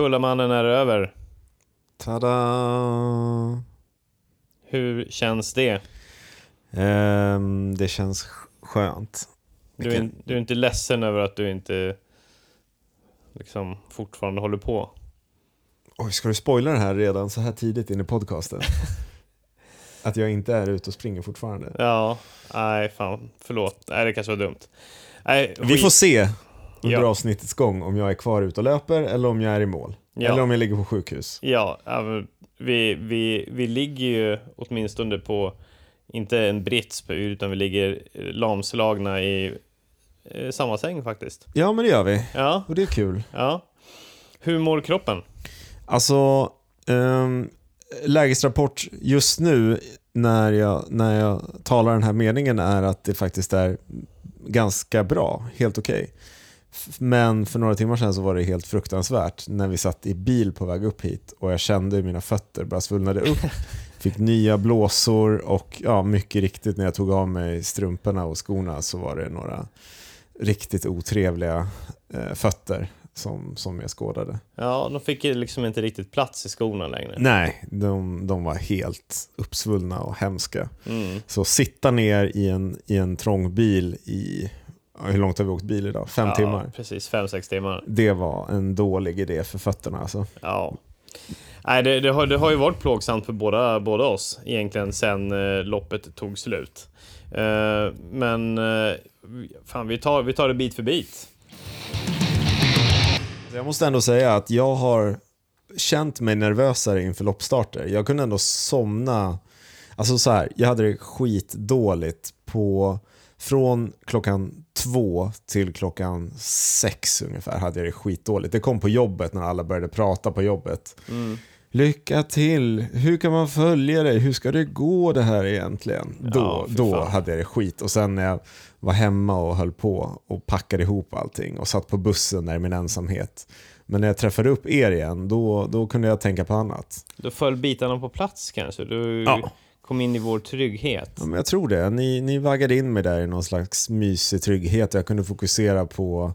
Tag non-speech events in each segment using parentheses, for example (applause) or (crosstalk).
Kullamannen är över. Tada! Hur känns det? Ehm, det känns skönt. Du är, du är inte ledsen över att du inte liksom fortfarande håller på? Oj, ska du spoila det här redan så här tidigt in i podcasten? (laughs) att jag inte är ute och springer fortfarande? Ja, nej fan, förlåt. Nej, det kanske var dumt. Nej, Vi får se under Ja. avsnittets gång om jag är kvar ute och löper eller om jag är i mål. Ja. Eller om jag ligger på sjukhus. Ja, vi, vi, vi ligger ju åtminstone på, inte en brits utan vi ligger lamslagna i eh, samma säng faktiskt. Ja, men det gör vi. Ja, Och det är kul. ja. Hur mår kroppen? Alltså, um, lägesrapport just nu när jag, när jag talar den här meningen är att det faktiskt är ganska bra, helt okej. F- Men för några timmar sedan så var det helt fruktansvärt när vi satt i bil på väg upp hit och jag kände hur mina fötter bara svullnade upp. (laughs) Fick nya blåsor och ja, mycket riktigt när jag tog av mig strumporna och skorna så var det några riktigt otrevliga eh, fötter som, som jag skådade. Ja, de fick ju liksom inte riktigt plats i skorna längre. Nej, de, de var helt uppsvullna och hemska. Mm. Så sitta ner i en, i en trång bil i, hur långt har vi åkt bil idag? Fem ja, timmar. Precis, fem, sex timmar. Det var en dålig idé för fötterna alltså. Ja. Nej, det, det, har, det har ju varit plågsamt för båda, båda oss egentligen sen eh, loppet tog slut. Eh, men eh, fan, vi tar, vi tar det bit för bit. Jag måste ändå säga att jag har känt mig nervösare inför loppstarter. Jag kunde ändå somna. Alltså så här, jag hade det skitdåligt på från klockan två till klockan sex ungefär hade jag det skitdåligt. Det kom på jobbet när alla började prata på jobbet. Lycka till! Hur kan man följa dig? Hur ska det gå det här egentligen? Då, Ja, då fan. hade jag det skit. Och sen när jag var hemma och höll på och packade ihop allting och satt på bussen där i min ensamhet. Men när jag träffade upp er igen, då, då kunde jag tänka på annat. Då föll bitarna på plats kanske. Du Ja. Kom in i vår trygghet. Ja, men jag tror det. Ni, ni vaggade in mig där i någon slags mysig trygghet. Jag kunde fokusera på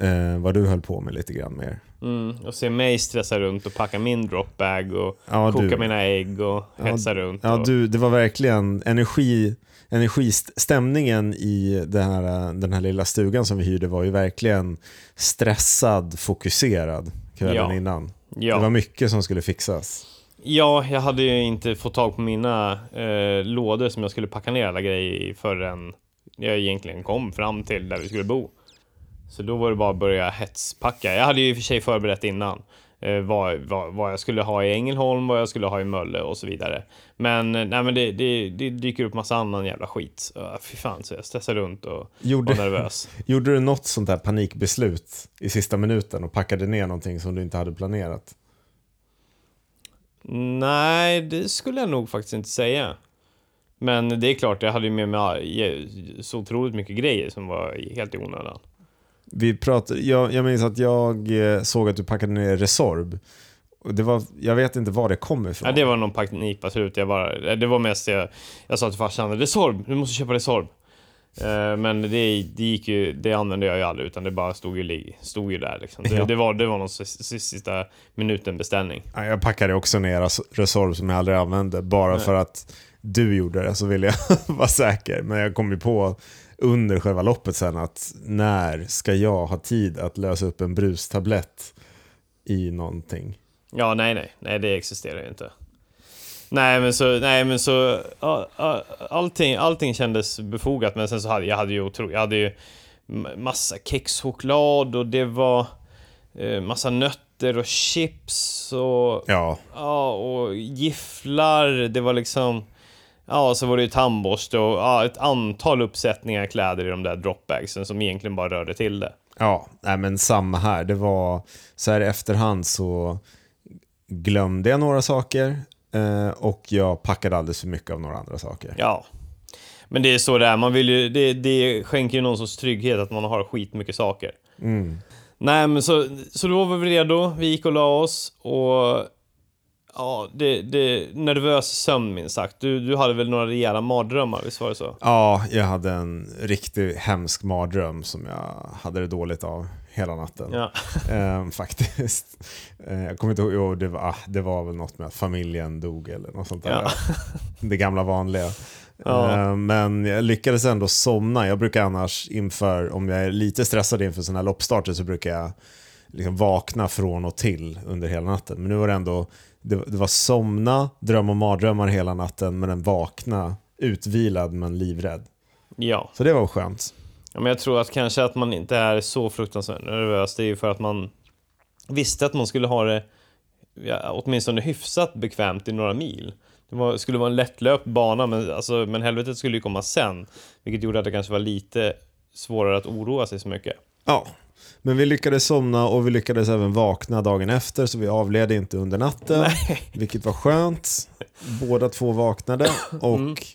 eh, vad du höll på med lite grann mer. Mm, och se mig stressa runt och packa min dropbag och Ja, koka du. mina ägg och hetsa runt. Ja, och, du, det var verkligen energi, energistämningen i den här, den här lilla stugan som vi hyrde var ju verkligen stressad, fokuserad kvällen Ja. innan. ja. Det var mycket som skulle fixas. Ja, jag hade ju inte fått tag på mina eh, lådor som jag skulle packa ner alla grejer i förrän jag egentligen kom fram till där vi skulle bo. Så då var det bara att börja hetspacka. Jag hade ju i och för sig förberett innan eh, vad, vad, vad jag skulle ha i Ängelholm, vad jag skulle ha i Mölle och så vidare. Men, eh, nej, men det, det, det dyker upp massa annan jävla skit. Uh, fy fan, så jag stressade runt och Gjorde, var nervös. (laughs) gjorde du något sånt där panikbeslut i sista minuten och packade ner någonting som du inte hade planerat? Nej, det skulle jag nog faktiskt inte säga. Men det är klart, jag hade ju med mig så otroligt mycket grejer som var helt i onödan. Vi pratade, jag, jag minns att jag eh, såg att du packade ner Resorb. Det var, jag vet inte var det kom ifrån. Ja, det var någon panikbeslut. Jag bara, det var mest jag, jag sa till farsan, Resorb, du måste köpa Resorb. Eh, Men det, det gick ju, det använde jag ju aldrig utan det bara stod ju, stod ju där liksom. Det, Ja. det, var, det var någon sista, minuten beställning. Ja, Jag packade också ner Res- Resorb som jag aldrig använde. Bara Nej. för att du gjorde det så ville jag (laughs) vara säker. Men jag kom ju på under själva loppet sen att när ska jag ha tid att lösa upp en brustablett i någonting? Ja, nej, nej, nej, det existerar ju inte. Nej, men så, nej, men så, allting, allting kändes befogat, men sen så hade jag hade ju otro, jag hade ju massa kexchoklad och det var eh, massa nötter och chips och, Ja, ja, och gifflar, det var liksom, ja, så var det ju tandborste och ja, ett antal uppsättningar kläder i de där dropbagsen som egentligen bara rörde till det. ja nej, men samma här. Det var så här i efterhand så glömde jag några saker eh, och jag packade alldeles för mycket av några andra saker. Ja. Men det är så det är. Man vill ju, det, det skänker ju någon sorts trygghet att man har skitmycket saker. Mm. Nej, men så, så då var vi redo. Vi gick och la oss och Ja, det, det, nervös sömn minst sagt. Du, du hade väl några rejäla mardrömmar, visst var det så? Ja, jag hade en riktigt hemsk mardröm som jag hade det dåligt av hela natten. Ja. (laughs) Ehm, faktiskt. Ehm, jag kommer inte ihåg, det, var, ah, det var väl något med att familjen dog eller något sånt där. Ja. (laughs) Det gamla vanliga. Ja. Ehm, men jag lyckades ändå somna. Jag brukar annars inför, om jag är lite stressad inför sådana här loppstarter så brukar jag liksom vakna från och till under hela natten. Men nu var det ändå, det, det var somna, dröm och mardrömmar hela natten men en vakna utvilad men livrädd. ja. Så det var skönt. Ja, men jag tror att kanske att man inte är så fruktansvärt nervös, det är ju för att man visste att man skulle ha det ja, åtminstone hyfsat bekvämt i några mil. Det var, skulle vara en lättlöpt bana, men, alltså, men helvetet skulle ju komma sen. Vilket gjorde att det kanske var lite svårare att oroa sig så mycket. Ja, men vi lyckades somna och vi lyckades även vakna dagen efter så vi avled inte under natten. Vilket var skönt. Båda två vaknade och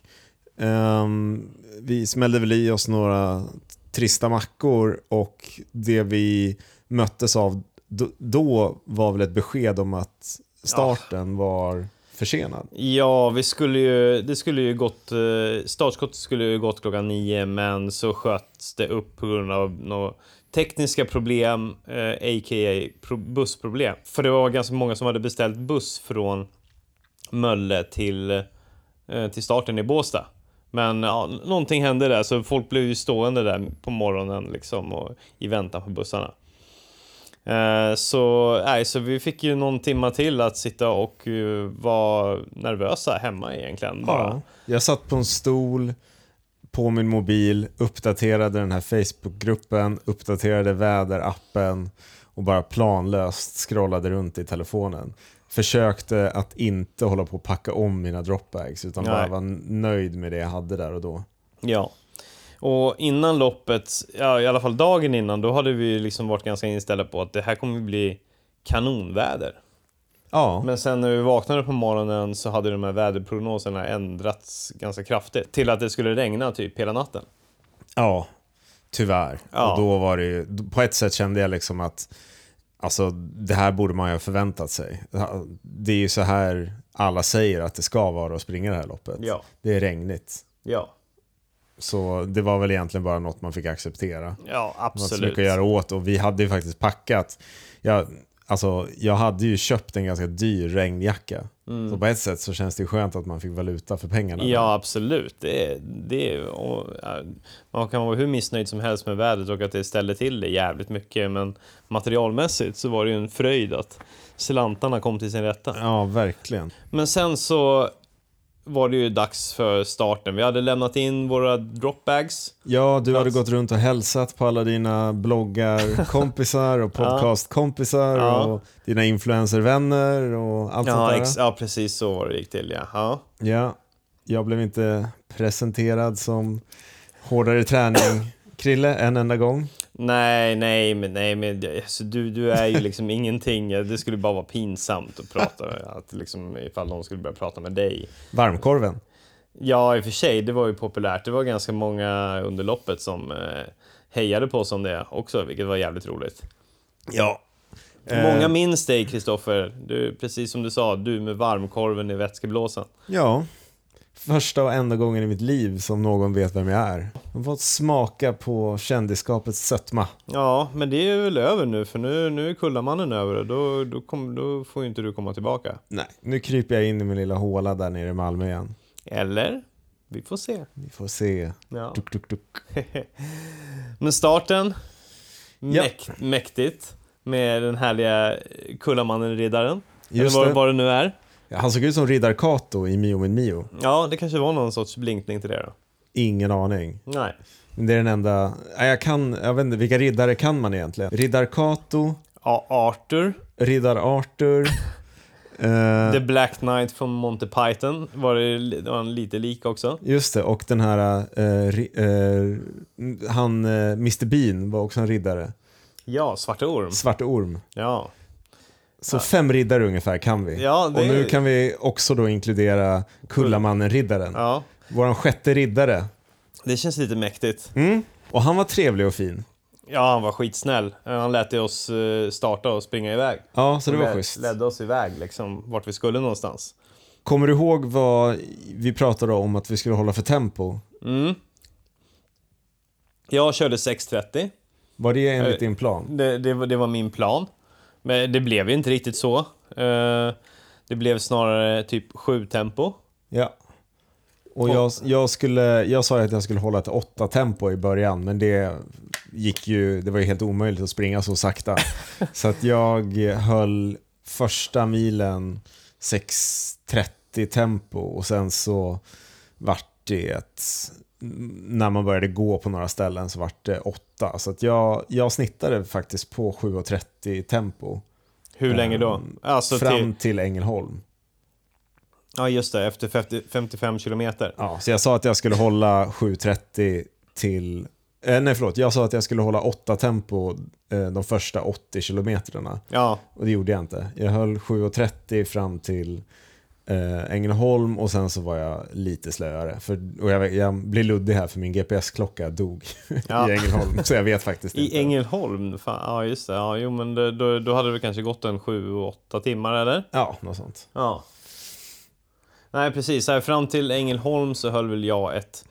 ehm, vi smällde väl i oss några trista mackor och det vi möttes av då, var väl ett besked om att starten var försenad. Ja, vi skulle ju, det skulle ju gått, eh, startskottet skulle ju gått klockan nio, men så sköts det upp på grund av några tekniska problem, eh, a.k.a. pro- bussproblem. För det var ganska många som hade beställt buss från Mölle till, eh, till starten i Båstad. Men ja, någonting hände där, så folk blev ju stående där på morgonen liksom och i väntan på bussarna. Eh, Så, nej, så vi fick ju någon timma till att sitta och uh, vara nervösa hemma egentligen. Bara. Ja. Jag satt på en stol på min mobil, uppdaterade den här Facebookgruppen, uppdaterade väderappen och bara planlöst scrollade runt i telefonen. Försökte att inte hålla på att packa om mina dropbags utan bara Nej. var nöjd med det jag hade där och då. Ja. Och innan loppet, ja, i alla fall dagen innan, då hade vi liksom varit ganska inställda på att det här kommer bli kanonväder. Ja, Men sen när vi vaknade på morgonen så hade de här väderprognoserna ändrats ganska kraftigt till att det skulle regna typ hela natten. ja tyvärr. Ja. Och då var det ju, på ett sätt kände jag liksom att alltså, det här borde man ju ha förväntat sig. Det är ju så här alla säger att det ska vara att springa det här loppet. Ja. Det är regnigt. Ja, Så det var väl egentligen bara något man fick acceptera. ja Det var inte så absolut. mycket att göra åt och vi hade ju faktiskt packat. Jag, alltså, jag hade ju köpt en ganska dyr regnjacka. Så på ett sätt så känns det skönt att man fick valuta för pengarna. Mm. Ja, absolut. Det, är- det, och, man kan vara hur missnöjd som helst med vädret och att det ställer till det jävligt mycket, men materialmässigt så var det ju en fröjd att slantarna kom till sin rätta. ja, verkligen. Men sen så var det ju dags för starten. Vi hade lämnat in våra dropbags. Ja, du hade gått runt och hälsat på alla dina bloggarkompisar och (laughs) podcastkompisar Ja. och dina influencervänner och allt Ja, sånt där. ex- ja, precis så var det gick till. Ja. Ja. Ja, jag blev inte presenterad som hårdare träning Krille en enda gång. Nej, nej, men, nej, men alltså, du, du är ju liksom (laughs) ingenting. Det skulle bara vara pinsamt att prata att liksom, ifall någon skulle börja prata med dig. Varmkorven. Ja, i och för sig, det var ju populärt. Det var ganska många under loppet som eh, hejade på oss om det också, vilket var jävligt roligt. Ja. Många minns dig, Kristoffer. Du, precis som du sa, du med varmkorven i vätskeblåsan. Ja. Första och enda gången i mitt liv som någon vet vem jag är. Jag har fått smaka på kändisskapets sötma. Ja, men det är väl över nu, för nu, nu är Kullamannen över och då, då, kom, då får inte du komma tillbaka. Nej, nu kryper jag in i min lilla håla där nere i Malmö igen. Eller? Vi får se. Vi får se. Ja. Duk, duk, duk. (laughs) Men starten, Ja. mäkt, mäktigt. Med den härliga Kullamannen-riddaren. Eller vad, det. vad det nu är. Han såg ut som Riddar Kato i Mio min Mio. Ja, det kanske var någon sorts blinkning till det då. Ingen aning. Nej. Men det är den enda... Ja, Jag kan... Jag vet inte, vilka riddare kan man egentligen? Riddar Kato, Ja, Arthur, Riddar Arthur. (laughs) eh, The Black Knight från Monty Python var det, var en lite lik också. Just det, och den här... ri, eh, han, Mr Bean var också en riddare. Ja, Svarte Orm. Svarte Orm. Ja. Så fem riddare ungefär kan vi. Ja, det- Och nu kan vi också då inkludera Kullamannen-riddaren. ja, Våran sjätte riddare. det känns lite mäktigt. Mm. Och han var trevlig och fin. Ja, han var skitsnäll. Han lät oss eh, starta och springa iväg. Ja, så det var Led- schysst. Ledde oss iväg liksom, vart vi skulle någonstans. Kommer du ihåg vad vi pratade om att vi skulle hålla för tempo? Mm. Jag körde 6.30. Var det enligt Eh, din plan? Det, det, det var min plan. Men det blev ju inte riktigt så. Eh, det blev snarare typ 7-tempo. Ja. Och jag, jag, skulle, jag sa ju att jag skulle hålla ett åtta tempo i början, men det gick ju, det var ju helt omöjligt att springa så sakta. (laughs) så att jag höll första milen 6.30 tempo och sen så vart det ett, när man började gå på några ställen så vart det 8. Så att jag, jag snittade faktiskt på 7.30 tempo. Hur länge då? Ehm, Alltså fram till, till Ängelholm. ja, just det. Efter 50, 55 kilometer. Ja, så jag sa att jag skulle hålla 7.30 till... Eh, nej, förlåt. Jag sa att jag skulle hålla 8 tempo eh, de första 80 kilometrarna. Ja, Och det gjorde jag inte. Jag höll 7.30 fram till eh, Ängelholm och sen så var jag lite slöare. För, och jag, jag blir luddig här för min GPS-klocka dog (laughs) Ja. i Ängelholm. Så jag vet faktiskt inte. i Ängelholm. Fan, ja, just det. Ja, jo, men det, då, då hade det kanske gått en 7-8 timmar, eller? Ja, något sånt. Ja. Nej, precis. Här fram till Ängelholm så höll väl jag ett...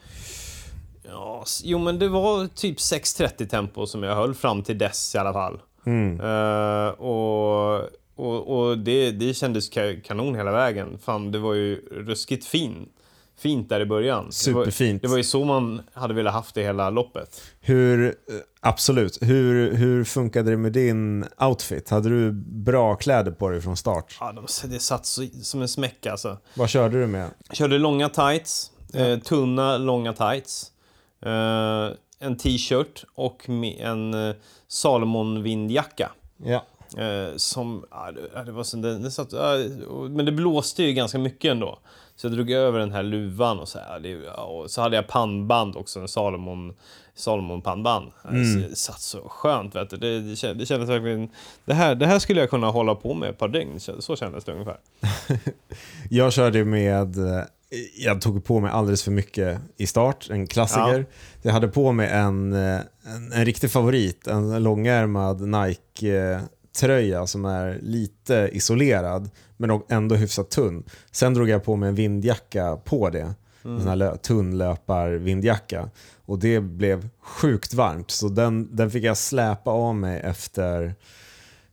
Ja, jo, men det var typ 6.30 tempo som jag höll fram till dess i alla fall. Mm. Eh, och och, och det, det kändes ka- kanon hela vägen. Fan, det var ju ruskigt fin, fint där i början. Superfint. Det var, det var ju så man hade velat haft det hela loppet. Hur, eh, absolut. Hur, hur funkade det med din outfit? Hade du bra kläder på dig från start? Ja, de, det satt så, som en smäck alltså. Vad körde du med? Körde långa tights, eh, tunna långa tights. Eh, en t-shirt och en eh, Salomon vindjacka. Ja. Eh, som, ja, det, ja, var så, det, det satt, ja, men det blåste ju ganska mycket ändå. Så jag drog över den här luvan och så, här, det, ja, och så hade jag pannband också, en Salomon, Salomon pannband. Eh, Så det satt så skönt vet du. Det, det, kändes, det kändes verkligen, det här, det här skulle jag kunna hålla på med ett par dygn, Så- kändes det ungefär. (laughs) Jag körde med, eh, jag tog på mig alldeles för mycket i start, en klassiker. Jag hade på mig en, en, en riktig favorit, en långärmad Nike-tröja som är lite isolerad men ändå hyfsat tunn. Sen drog jag på mig en vindjacka på det, en sån här lö- tunn löpar-vindjacka. Och det blev sjukt varmt så den, den fick jag släpa av mig efter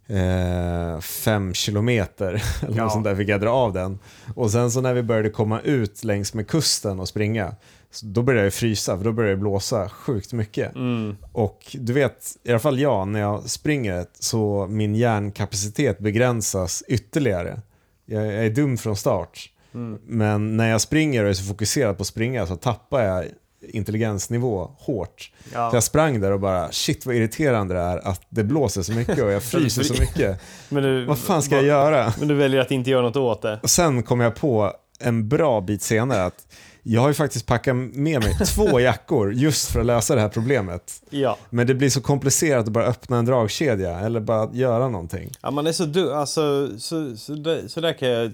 eh, fem kilometer (laughs) eller Ja. något sånt där fick jag dra av den. Och sen så när vi började komma ut längs med kusten och springa, så då började jag frysa för då började det blåsa sjukt mycket. Mm. Och du vet, i alla fall jag, när jag springer så min hjärnkapacitet begränsas ytterligare. Jag, jag är dum från start. Mm. Men när jag springer och är så fokuserad på att springa så tappar jag intelligensnivå hårt. Ja. Så jag sprang där och bara, shit vad irriterande det är att det blåser så mycket och jag (laughs) fryser så mycket. (laughs) Men du, Vad fan ska jag göra? Men du väljer att inte göra något åt det. Och sen kom jag på en bra bit senare att jag har ju faktiskt packat med mig två (laughs) jackor just för att lösa det här problemet. Ja. Men det blir så komplicerat att bara öppna en dragkedja eller bara göra någonting. Ja, man är så du, alltså, så, så, där, så där kan jag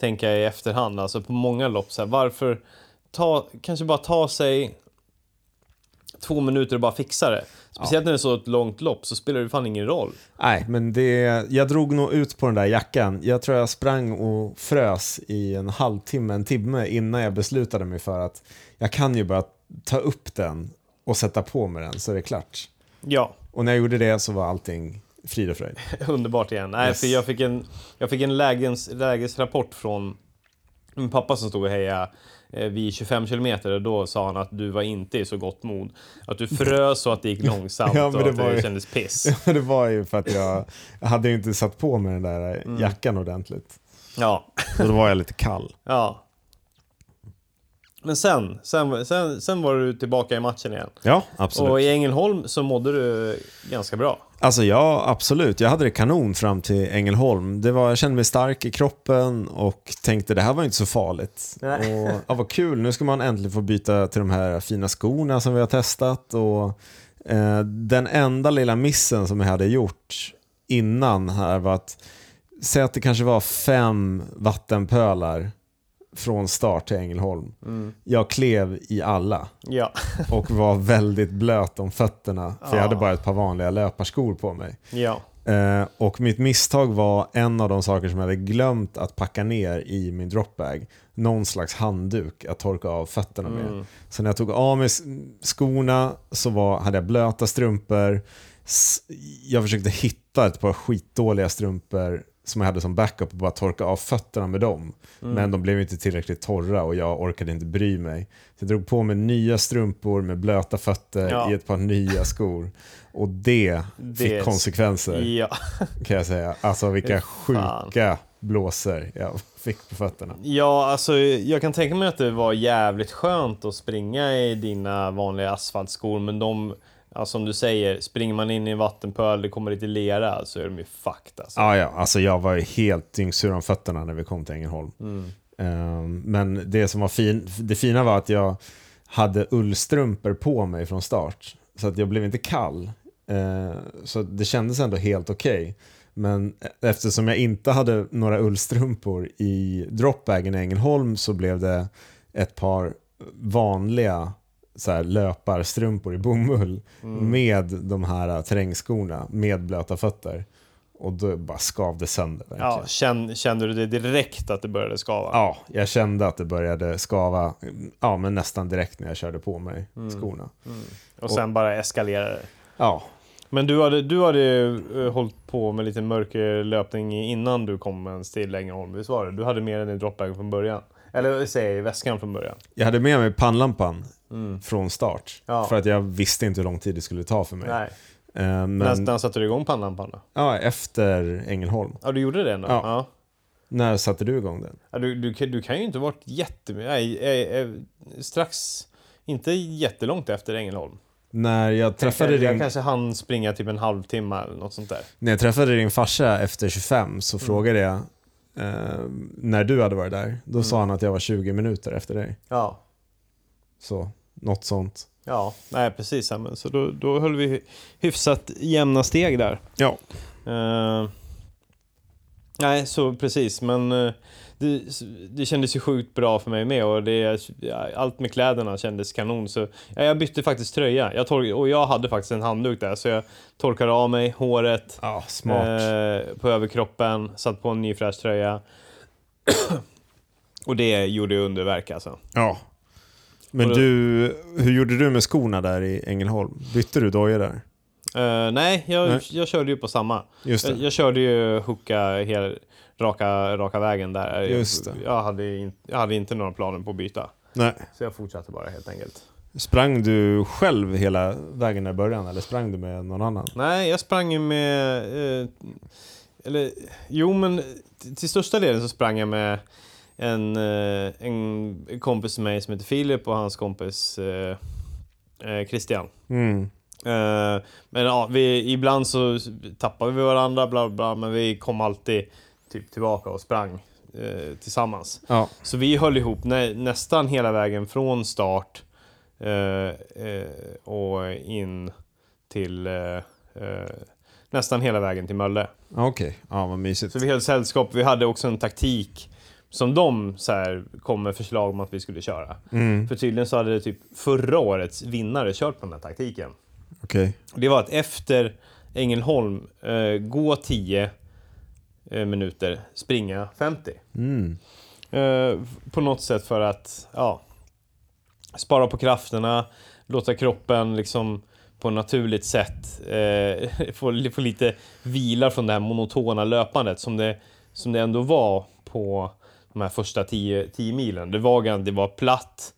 tänka i efterhand, alltså på många lopp. Så här, varför ta, kanske bara ta sig två minuter och bara fixa det. Speciellt när det är så ett långt lopp så spelar det fan ingen roll. Nej, men det, jag drog nog ut på den där jackan. Jag tror jag sprang och frös i en halvtimme, en timme innan jag beslutade mig för att jag kan ju bara ta upp den och sätta på mig den så är det klart. Ja, Och när jag gjorde det så var allting frid och fröjd. (laughs) underbart igen. Nej, Yes. för jag fick en, jag fick en läges, lägesrapport från min pappa som stod och hejade vid 25 kilometer då sa han att du var inte i så gott mod. Att du frös och att det gick (laughs) långsamt Ja, men och att det ju- kändes piss. (laughs) det var ju för att jag, jag hade ju inte satt på mig den där jackan ordentligt. Ja, Så då var jag lite kall. ja. Men sen, sen, sen, sen var du tillbaka i matchen igen. Ja, absolut. Och i Ängelholm så mådde du ganska bra. Alltså ja, absolut. Jag hade det kanon fram till Ängelholm. Det var, jag kände mig stark i kroppen och tänkte det här var inte så farligt. Nej. Och, ja, vad kul, nu ska man äntligen få byta till de här fina skorna som vi har testat. Och, eh, den enda lilla missen som jag hade gjort innan här var att säg att det kanske var fem vattenpölar från start till Ängelholm. Jag klev i alla Ja. (laughs) och var väldigt blöt om fötterna för jag hade Ja. bara ett par vanliga löparskor på mig. Ja. Eh, och mitt misstag var en av de saker som jag hade glömt att packa ner i min dropbag. Någon slags handduk att torka av fötterna med. Så när jag tog av mig skorna så var, hade jag blöta strumpor. Jag försökte hitta ett par skitdåliga strumpor som jag hade som backup och bara torka av fötterna med dem. Men de blev inte tillräckligt torra och jag orkade inte bry mig. Så jag drog på mig nya strumpor med blöta fötter Ja. i ett par nya skor. Och det, Det fick konsekvenser Ja. kan jag säga. Alltså vilka sjuka blåser jag fick på fötterna. Ja, alltså jag kan tänka mig att det var jävligt skönt att springa i dina vanliga asfaltskor, men de, ja, som du säger, springer man in i en vattenpöl, det kommer lite lera, så är de ju fucked alltså. Ja, ja, alltså jag var ju helt dyngsur om fötterna när vi kom till Ängelholm. Ehm, men det som var fin, det fina var att jag hade ullstrumpor på mig från start. Så att jag blev inte kall. Ehm, så det kändes ändå helt okej. Men eftersom jag inte hade några ullstrumpor i dropbagen i Ängelholm så blev det ett par vanliga så här, löparstrumpor i bomull med de här terrängskorna med blöta fötter. Och då bara skavde sönder verkligen. Ja, känn, kände du det direkt att det började skava? Ja, jag kände att det började skava ja, men nästan direkt när jag körde på mig Mm. skorna. Och sen bara eskalerade det. Ja, Men du hade, du hade uh, hållit på med lite mörker löpning innan du kom ens till Ängelholm, visst var det? Du hade med den i dropbagen från början? Eller i väskan från början? jag hade med mig pannlampan från start. Ja. För att jag visste inte hur lång tid det skulle ta för mig. Nej. Eh, När, men när satte du igång pannlampan då? ja, efter Ängelholm. Ja, du gjorde det ändå? Ja. ja. När satte du igång den? Ja, du, du, kan- du kan ju inte ha varit jättemycket... Nej, eh, eh, strax... Inte jättelångt efter Ängelholm. När jag träffade, jag, jag din, kanske hann springa typ en halvtimme eller något sånt där. när jag träffade din farsa efter 25 Mm. så frågade jag eh, när du hade varit där. Då Mm. sa han att jag var 20 minuter efter dig. Ja. Så, något sånt. Ja, nej precis. Men, så då, då höll vi hyfsat jämna steg där. Ja. Eh, nej, så precis. Men eh, det, det kändes ju sjukt bra för mig med och det, allt med kläderna kändes kanon. Så ja, jag bytte faktiskt tröja. Jag tor- och jag hade faktiskt en handduk där, så jag torkade av mig håret smart. eh, på överkroppen, satt på en ny fräsch tröja. (clears throat) och det gjorde underverk alltså. Ja. Men du, hur gjorde du med skorna där i Ängelholm? Bytte du dojor där? Eh, nej, jag, Nej. jag körde ju på samma. Jag, jag körde ju hooka hel, raka, raka vägen där. Just det. Jag, hade in, jag hade inte några planer på att byta. Nej. Så jag fortsatte bara helt enkelt. Sprang du själv hela vägen i början eller sprang du med någon annan? Nej, jag sprang ju med... Eh, eller, jo men till största delen så sprang jag med en, eh, en kompis till mig som heter Filip och hans kompis eh, eh, Christian. Mm. Men ja, vi, ibland så tappade vi varandra, bla bla, men vi kom alltid typ tillbaka och sprang eh, tillsammans. Ja. Så vi höll ihop nä, nästan hela vägen från start eh, eh, och in till nästan hela vägen till Mölle. Okej, ja vad mysigt. Så vi höll sällskap. Vi hade också en taktik som de så här, kom med förslag om att vi skulle köra. Mm. För tydligen så hade det typ förra årets vinnare kört på den här taktiken. Okej. Det var att efter Ängelholm, eh, gå 10 eh, minuter, springa 50. Mm. Eh, på något sätt för att, ja, spara på krafterna, låta kroppen liksom på ett naturligt sätt eh, (laughs) få, få lite vila från det här monotona löpandet som det, som det ändå var på de här första 10 milen. Det var, det var platt,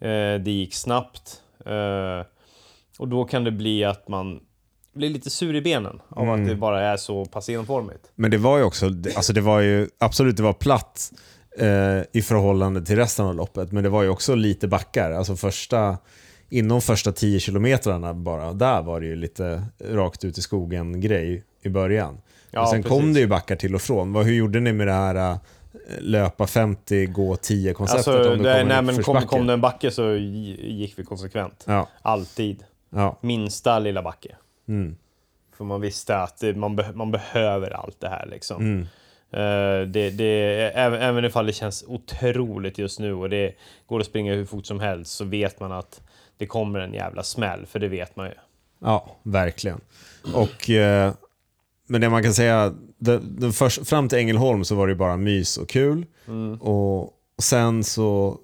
eh, det gick snabbt eh, och då kan det bli att man blir lite sur i benen av att det bara är så pass enformigt. Men det var ju också, alltså det var ju, absolut det var platt eh, i förhållande till resten av loppet, men det var ju också lite backar. Alltså första, inom första 10 kilometrarna bara, där var det ju lite rakt ut i skogen grej i början. Ja, och sen kom precis. det ju backar till och från. Vad, hur gjorde ni med det här eh, löpa 50, gå 10 konceptet? Alltså, om det kom nej, en men kom, kom det en backe så gi- gick vi konsekvent. Ja, Alltid. ja. Minsta lilla backe. Mm. För man visste att man, be, man behöver allt det här liksom. Mm. Eh, det, det, även, även ifall det känns otroligt just nu och det går att springa hur fort som helst så vet man att det kommer en jävla smäll, för det vet man ju. Ja, verkligen. Och, eh, men det man kan säga, det, den först, fram till Ängelholm så var det bara mys och kul. Och, och sen så,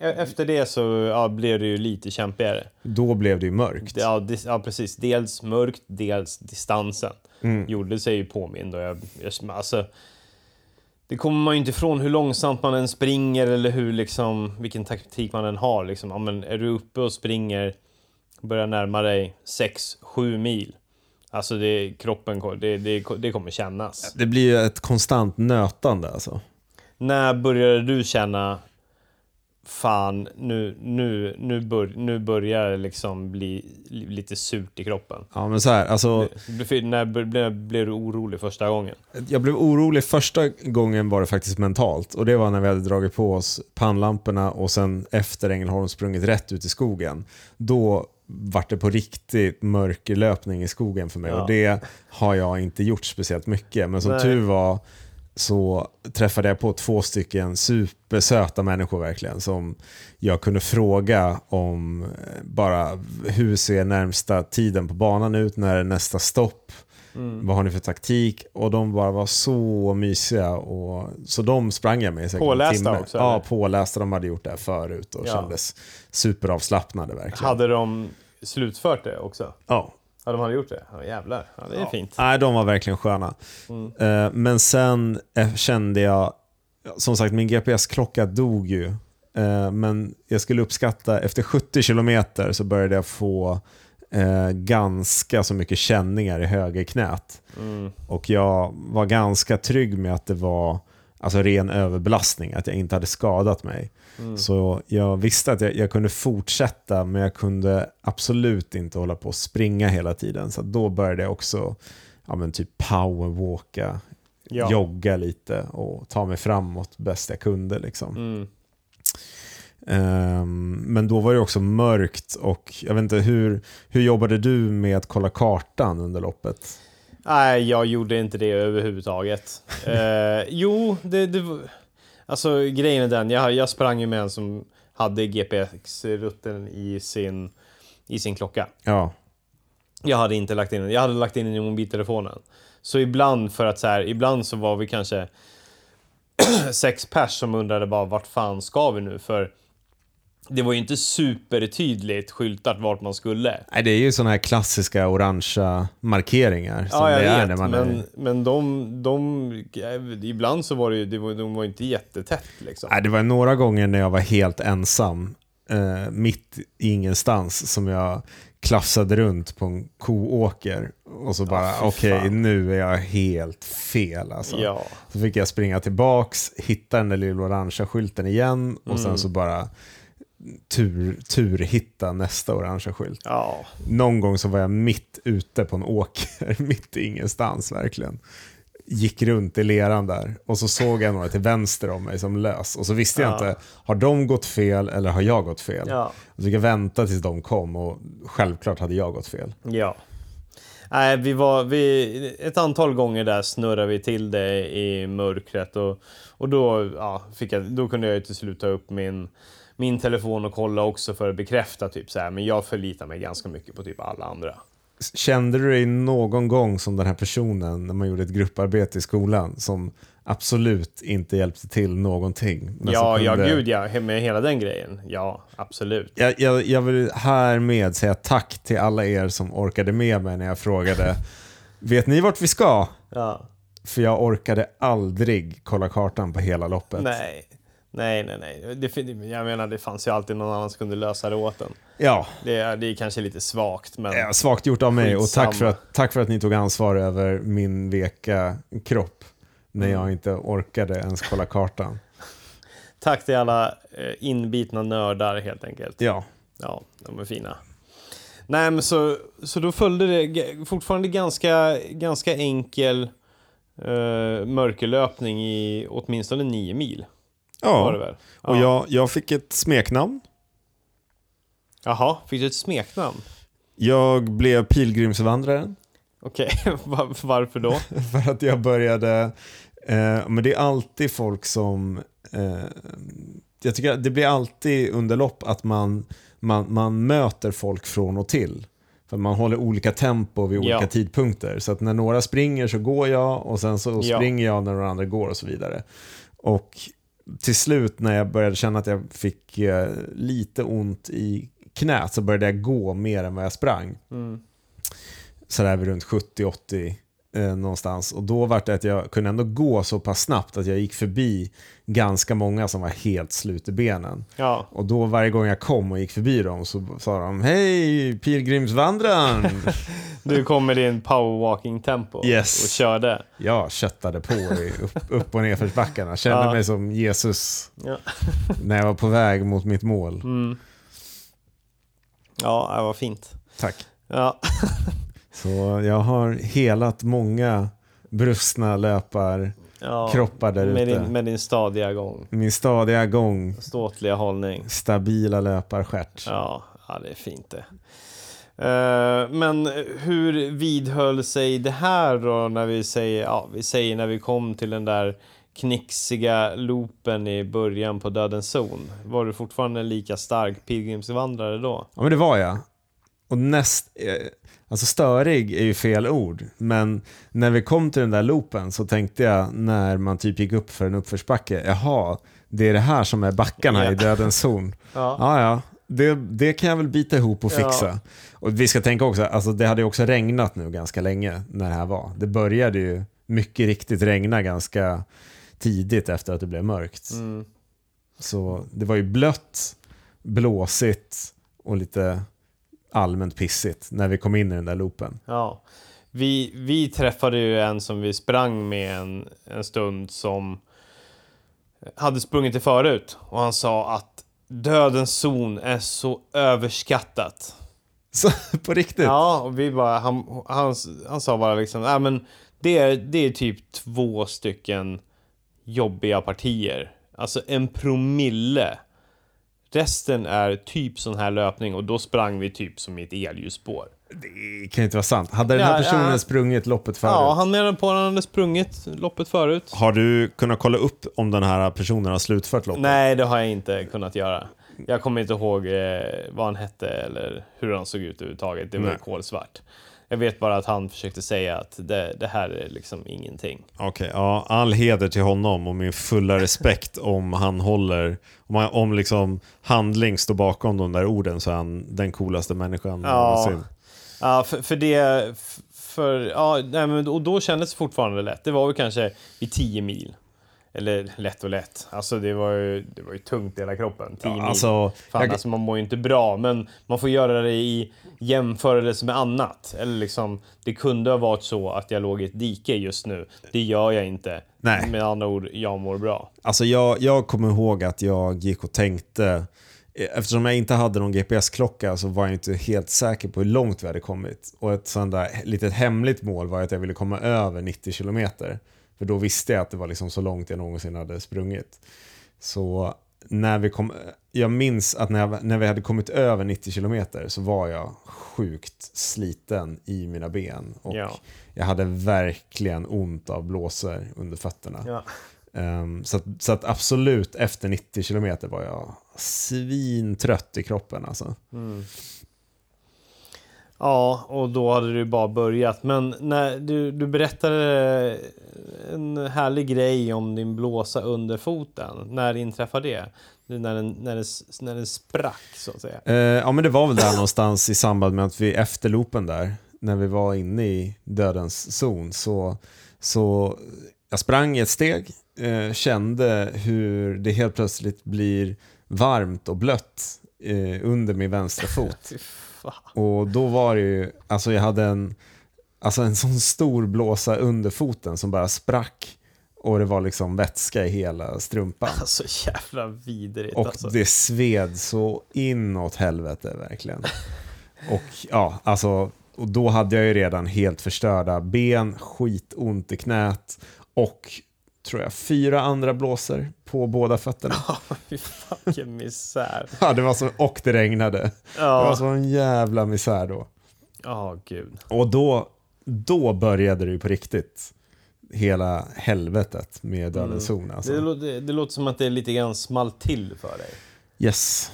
E- Efter det så ja, blev det ju lite kämpigare. då blev det ju mörkt. Ja, dis- ja, precis. Dels mörkt, dels distansen. Gjorde sig ju påmind. Och jag, jag, alltså, det kommer man ju inte ifrån hur långsamt man än springer eller hur, liksom, vilken taktik man än har. Liksom. Ja, men är du uppe och springer, börjar närma dig 6-7 mil. Alltså det, kroppen, det, det, det kommer kännas. Det blir ju ett konstant nötande alltså. När började du känna Fan, nu, nu, nu, bör, nu börjar det liksom bli lite surt i kroppen. Ja, men så här, alltså, För När blev, blev du orolig första gången? jag blev orolig första gången var det faktiskt mentalt. Och det var när vi hade dragit på oss pannlamporna och sen efter Ängelholm sprungit rätt ut i skogen. Då vart det på riktigt mörkerlöpning i skogen för mig. Ja. Och det har jag inte gjort speciellt mycket. Men som Nej. tur var så träffade jag på två stycken supersöta människor verkligen som jag kunde fråga om eh, bara hur ser närmsta tiden på banan ut, när är nästa stopp, vad har ni för taktik? Och de bara var så mysiga. Och, så de sprang jag med i säkert en Pålästa timme. också, Ja, eller? pålästa. De hade gjort det här förut och Ja. kändes superavslappnade verkligen. Hade de slutfört det också? Ja. Ja, de hade gjort det? Ja, jävlar. Ja, det är fint. Nej, de var verkligen sköna. Eh, Men sen eh, kände jag, som sagt min GPS-klocka dog ju. Eh, Men jag skulle uppskatta, efter 70 kilometer så började jag få eh, ganska så mycket känningar i högerknät. Och jag var ganska trygg med att det var alltså ren överbelastning, att jag inte hade skadat mig. Så jag visste att jag, jag kunde fortsätta, men jag kunde absolut inte hålla på och springa hela tiden. Så då började jag också ja, men typ powerwalka, Ja. jogga lite och ta mig framåt bäst jag kunde. Liksom. Mm. Ehm, men då var det också mörkt och jag vet inte, hur, hur jobbade du med att kolla kartan under loppet? Nej, jag gjorde inte det överhuvudtaget. (laughs) eh, jo, det, det. Alltså grejen är den, jag, jag sprang ju med en som hade GPS-rutten i sin, i sin klocka. Ja, Jag hade inte lagt in den. Jag hade lagt in den i mobiltelefonen. Så ibland för att så här, ibland så var vi kanske (clears throat) sex pers som undrade bara vart fan ska vi nu? För det var ju inte supertydligt skyltat vart man skulle. Nej, det är ju sådana här klassiska orangea markeringar. Som Ja, jag det är vet, när man men, är... men de, de... Ibland så var det ju... Det var, de var inte jättetätt liksom. Nej, det var några gånger när jag var helt ensam, eh, mitt i ingenstans, som jag klafsade runt på en koåker. Och så bara, fy okej, fan. nu är jag helt fel alltså. Ja. Så fick jag springa tillbaks, hitta den där lilla orangea skylten igen och Mm. sen så bara tur, tur hitta nästa orangea skylt. Ja. Någon gång så var jag mitt ute på en åker, (laughs) mitt i ingenstans verkligen. Gick runt i leran där och så såg jag några till vänster om mig som lös. Och så visste jag Ja. inte, har de gått fel eller har jag gått fel? Ja. Så fick jag vänta tills de kom och självklart hade jag gått fel. Ja. Nej, vi var... Vi, ett antal gånger där snurrade vi till det i mörkret och, och då, ja, fick jag, då kunde jag till slut ta upp min, min telefon och kolla också för att bekräfta typ så här, men jag förlitar mig ganska mycket på typ alla andra. Kände du dig någon gång som den här personen när man gjorde ett grupparbete i skolan som absolut inte hjälpte till någonting? Ja, som ja, kunde- gud ja, med hela den grejen. Ja, absolut. Jag, jag, jag vill härmed säga tack till alla er som orkade med mig när jag frågade (laughs) Vet ni vart vi ska? Ja. För jag orkade aldrig kolla kartan på hela loppet. Nej. Nej, nej, nej. Det, jag menar, det fanns ju alltid någon annan som kunde lösa det åt en. Ja, Det är, det är kanske lite svagt, men... eh, svagt gjort av mig och tack för, att, tack för att ni tog ansvar över min veka kropp när Mm. jag inte orkade ens kolla kartan. (laughs) Tack till alla eh, inbitna nördar helt enkelt. Ja, Ja, de är fina. Nej, men så, så då följde det fortfarande ganska, ganska enkel eh, mörkerlöpning i åtminstone nio mil. Ja. väl? och Ja. jag, jag fick ett smeknamn. Jaha, fick du ett smeknamn? Jag blev pilgrimsvandraren Okej, (laughs) var, varför då? (laughs) för att jag började Eh, men det är alltid folk som... Eh, jag tycker det blir alltid under lopp att man, man, man möter folk från och till. För man håller olika tempo vid olika Ja. tidpunkter. Så att när några springer så går jag och sen så Ja. springer jag när några andra går och så vidare. Och till slut när jag började känna att jag fick eh, lite ont i knät så började jag gå mer än vad jag sprang Mm. sådär vid runt 70-80 eh, någonstans. Och då var det att jag kunde ändå gå så pass snabbt att jag gick förbi ganska många som var helt slut i benen. Ja, Och då varje gång jag kom och gick förbi dem så sa de Hej pilgrimsvandraren! (laughs) du kom med din powerwalking-tempo Yes. och körde. jag köttade på i upp, upp och nedförsbackarna. Kände Ja. mig som Jesus Ja. (laughs) när jag var på väg mot mitt mål. Mm. Ja, det var fint. Tack. Ja, (laughs) Så jag har helat många brustna löpar, ja. kroppar där med, ute. din, med din stadiga gång. Min stadiga gång, Ståtliga hållning. stabila löparstjärt. Ja, ja, det är fint det. Eh, men hur vidhöll sig det här då när vi säger, ja, vi säger när vi kom till den där knixiga loopen i början på Dödens zon? Var du fortfarande lika stark pilgrimsvandrare då? Ja men det var jag. Och näst, eh, alltså störig är ju fel ord, men när vi kom till den där loopen så tänkte jag när man typ gick upp för en uppförsbacke, jaha, det är det här som är backarna Ja. i dödens zon. (laughs) Ja. Ja, ja, det, det kan jag väl bita ihop och Ja. fixa. Och vi ska tänka också, alltså det hade ju också regnat nu ganska länge när det här var. Det började ju mycket riktigt regna ganska tidigt efter att det blev mörkt. Mm. Så det var ju blött, blåsigt och lite allmänt pissigt när vi kom in i den där loopen. Ja. Vi, vi träffade ju en som vi sprang med en, en stund som hade sprungit det förut och han sa att dödens zon är så överskattat. Så (laughs) på riktigt? Ja, och vi bara, han, han, han sa bara liksom, nej men det är, det är typ två stycken jobbiga partier. Alltså en promille. Resten är typ sån här löpning och då sprang vi typ som i ett elljusspår. Det kan inte vara sant. Hade den här Ja, personen ja. sprungit loppet förut? Ja, han menade på att han hade sprungit loppet förut. Har du kunnat kolla upp om den här personen har slutfört loppet? Nej, det har jag inte kunnat göra. Jag kommer inte ihåg eh, vad han hette eller hur han såg ut överhuvudtaget. Det var kolsvart. Jag vet bara att han försökte säga att det, det här är liksom ingenting. Okej, ja, all heder till honom och min fulla respekt (laughs) om han håller, om, han, om liksom handling står bakom de där orden så är han den coolaste människan Ja. någonsin. Ja, för, för det... För, ja, nej, men, och då kändes det fortfarande lätt. Det var väl kanske i 10 mil. Eller lätt och lätt. Alltså det var ju, det var ju tungt i hela kroppen. 10 Ja, alltså, Fan, jag- alltså man mår ju inte bra, men man får göra det i jämförelse med annat. Eller liksom, det kunde ha varit så att jag låg i ett dike just nu. Det gör jag inte. Nej. Med andra ord, jag mår bra. Alltså jag, jag kommer ihåg att jag gick och tänkte, eftersom jag inte hade någon GPS-klocka så var jag inte helt säker på hur långt vi hade kommit. Och ett sånt där litet hemligt mål var att jag ville komma över 90 kilometer. För då visste jag att det var liksom så långt jag någonsin hade sprungit. Så när vi kom, jag minns att när, jag, när vi hade kommit över 90 kilometer så var jag sjukt sliten i mina ben. Och Ja. jag hade verkligen ont av blåsor under fötterna. Ja. Ehm, så, att, så att absolut efter 90 kilometer var jag svintrött i kroppen alltså. Ja, och då hade du bara börjat. Men när du, du berättade en härlig grej om din blåsa under foten. När inträffade det? Det är När den, när, den, när den sprack, så att säga. Eh, ja men det var väl där någonstans i samband med att vi efter loopen där, när vi var inne i dödens zon, så, så jag sprang ett steg, eh, kände hur det helt plötsligt blir varmt och blött eh, under min vänstra fot. (laughs) Och då var det ju, alltså jag hade en, alltså en sån stor blåsa under foten som bara sprack. Och det var liksom vätska i hela strumpan. (laughs) Alltså jävla vidrigt Och alltså. det sved så inåt helvete verkligen. Och ja, alltså, och då hade jag ju redan helt förstörda ben, skitont i knät och tror jag fyra andra blåsor på båda fötterna. (laughs) Vilken misär. Ja, det var så, och det regnade. Det var Ja, så en jävla misär då. Ja, gud. Och då, då började det ju på riktigt. hela helvetet med Dödens zon. Det, Alltså. lå- det, det låter som att det lite grann small till för dig. Yes,